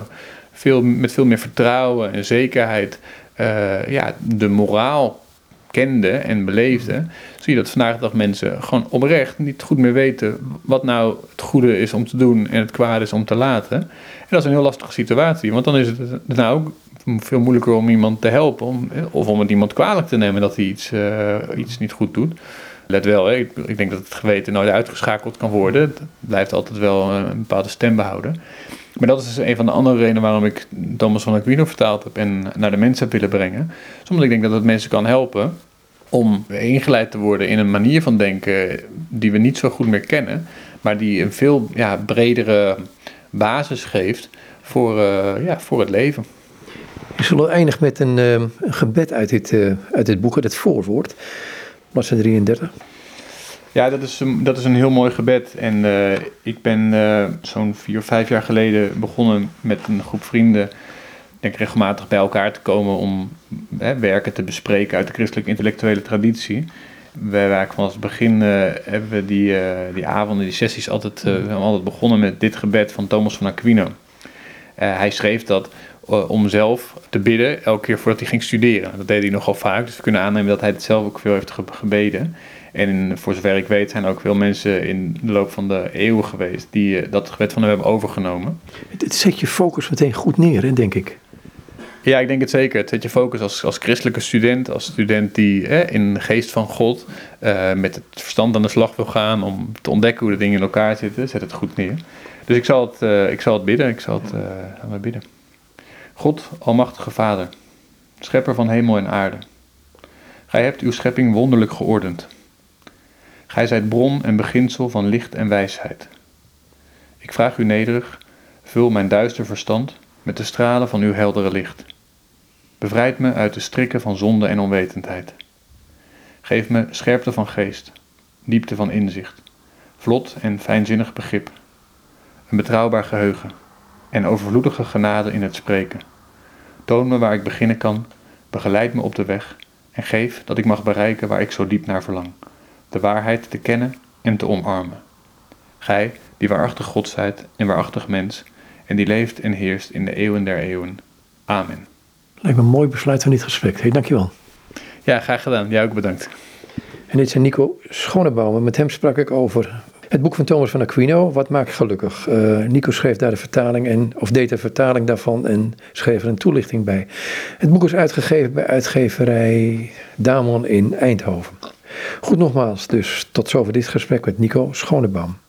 veel, met veel meer vertrouwen en zekerheid ja, de moraal kende en beleefde, zie je dat vandaag de dag mensen gewoon oprecht niet goed meer weten wat nou het goede is om te doen en het kwaad is om te laten. En dat is een heel lastige situatie, want dan is het nou ook veel moeilijker om iemand te helpen om, of om het iemand kwalijk te nemen dat hij iets, uh, iets niet goed doet. Let wel, hè, ik, ik, denk dat het geweten nooit uitgeschakeld kan worden. Het blijft altijd wel een bepaalde stem behouden. Maar dat is dus een van de andere redenen waarom ik Thomas van Aquino vertaald heb en naar de mensen heb willen brengen. Omdat ik denk dat het mensen kan helpen om ingeleid te worden in een manier van denken die we niet zo goed meer kennen, maar die een veel ja, bredere basis geeft voor, uh, ja, voor het leven. We zullen eindigen met een, uh, een gebed uit dit, uh, uit dit boek, het voorwoord, bladzijde 33. Ja, dat is, een, dat is een heel mooi gebed. En ik ben zo'n vier vijf jaar geleden begonnen met een groep vrienden denk regelmatig bij elkaar te komen om hè, werken te bespreken uit de christelijke intellectuele traditie. wij waren vanaf het begin, uh, hebben we die, die avonden, die sessies altijd, we hebben altijd begonnen met dit gebed van Thomas van Aquino. hij schreef dat om zelf te bidden elke keer voordat hij ging studeren. Dat deed hij nogal vaak, dus we kunnen aannemen dat hij het zelf ook veel heeft gebeden. En voor zover ik weet zijn er ook veel mensen in de loop van de eeuwen geweest die dat gebed van hem hebben overgenomen. Het, zet je focus meteen goed neer, hè, denk ik. Ja, ik denk het zeker. Het zet je focus als, als christelijke student, als student die in de geest van God uh, met het verstand aan de slag wil gaan om te ontdekken hoe de dingen in elkaar zitten, zet het goed neer. Dus ik zal het, uh, ik zal het bidden, ik zal het uh, aan mij bidden. God, Almachtige Vader, Schepper van hemel en aarde, Gij hebt uw schepping wonderlijk geordend. Gij zijt bron en beginsel van licht en wijsheid. Ik vraag u nederig, vul mijn duister verstand met de stralen van uw heldere licht. Bevrijd me uit de strikken van zonde en onwetendheid. Geef me scherpte van geest, diepte van inzicht, vlot en fijnzinnig begrip, een betrouwbaar geheugen en overvloedige genade in het spreken. Toon me waar ik beginnen kan, begeleid me op de weg en geef dat ik mag bereiken waar ik zo diep naar verlang, de waarheid te kennen en te omarmen. Gij, die waarachtig God zijt en waarachtig mens, en die leeft en heerst in de eeuwen der eeuwen. Amen. Lijkt me een mooi besluit van dit gesprek. Hey, dankjewel. Ja, graag gedaan. Jij ook bedankt. En dit is Nico Schonebouwer. Met hem sprak ik over het boek van Thomas van Aquino, Wat maakt gelukkig? Uh, Nico schreef daar de vertaling en, of deed de vertaling daarvan en schreef er een toelichting bij. Het boek is uitgegeven bij uitgeverij Damon in Eindhoven. Goed nogmaals, dus tot zover dit gesprek met Nico Schonebouw.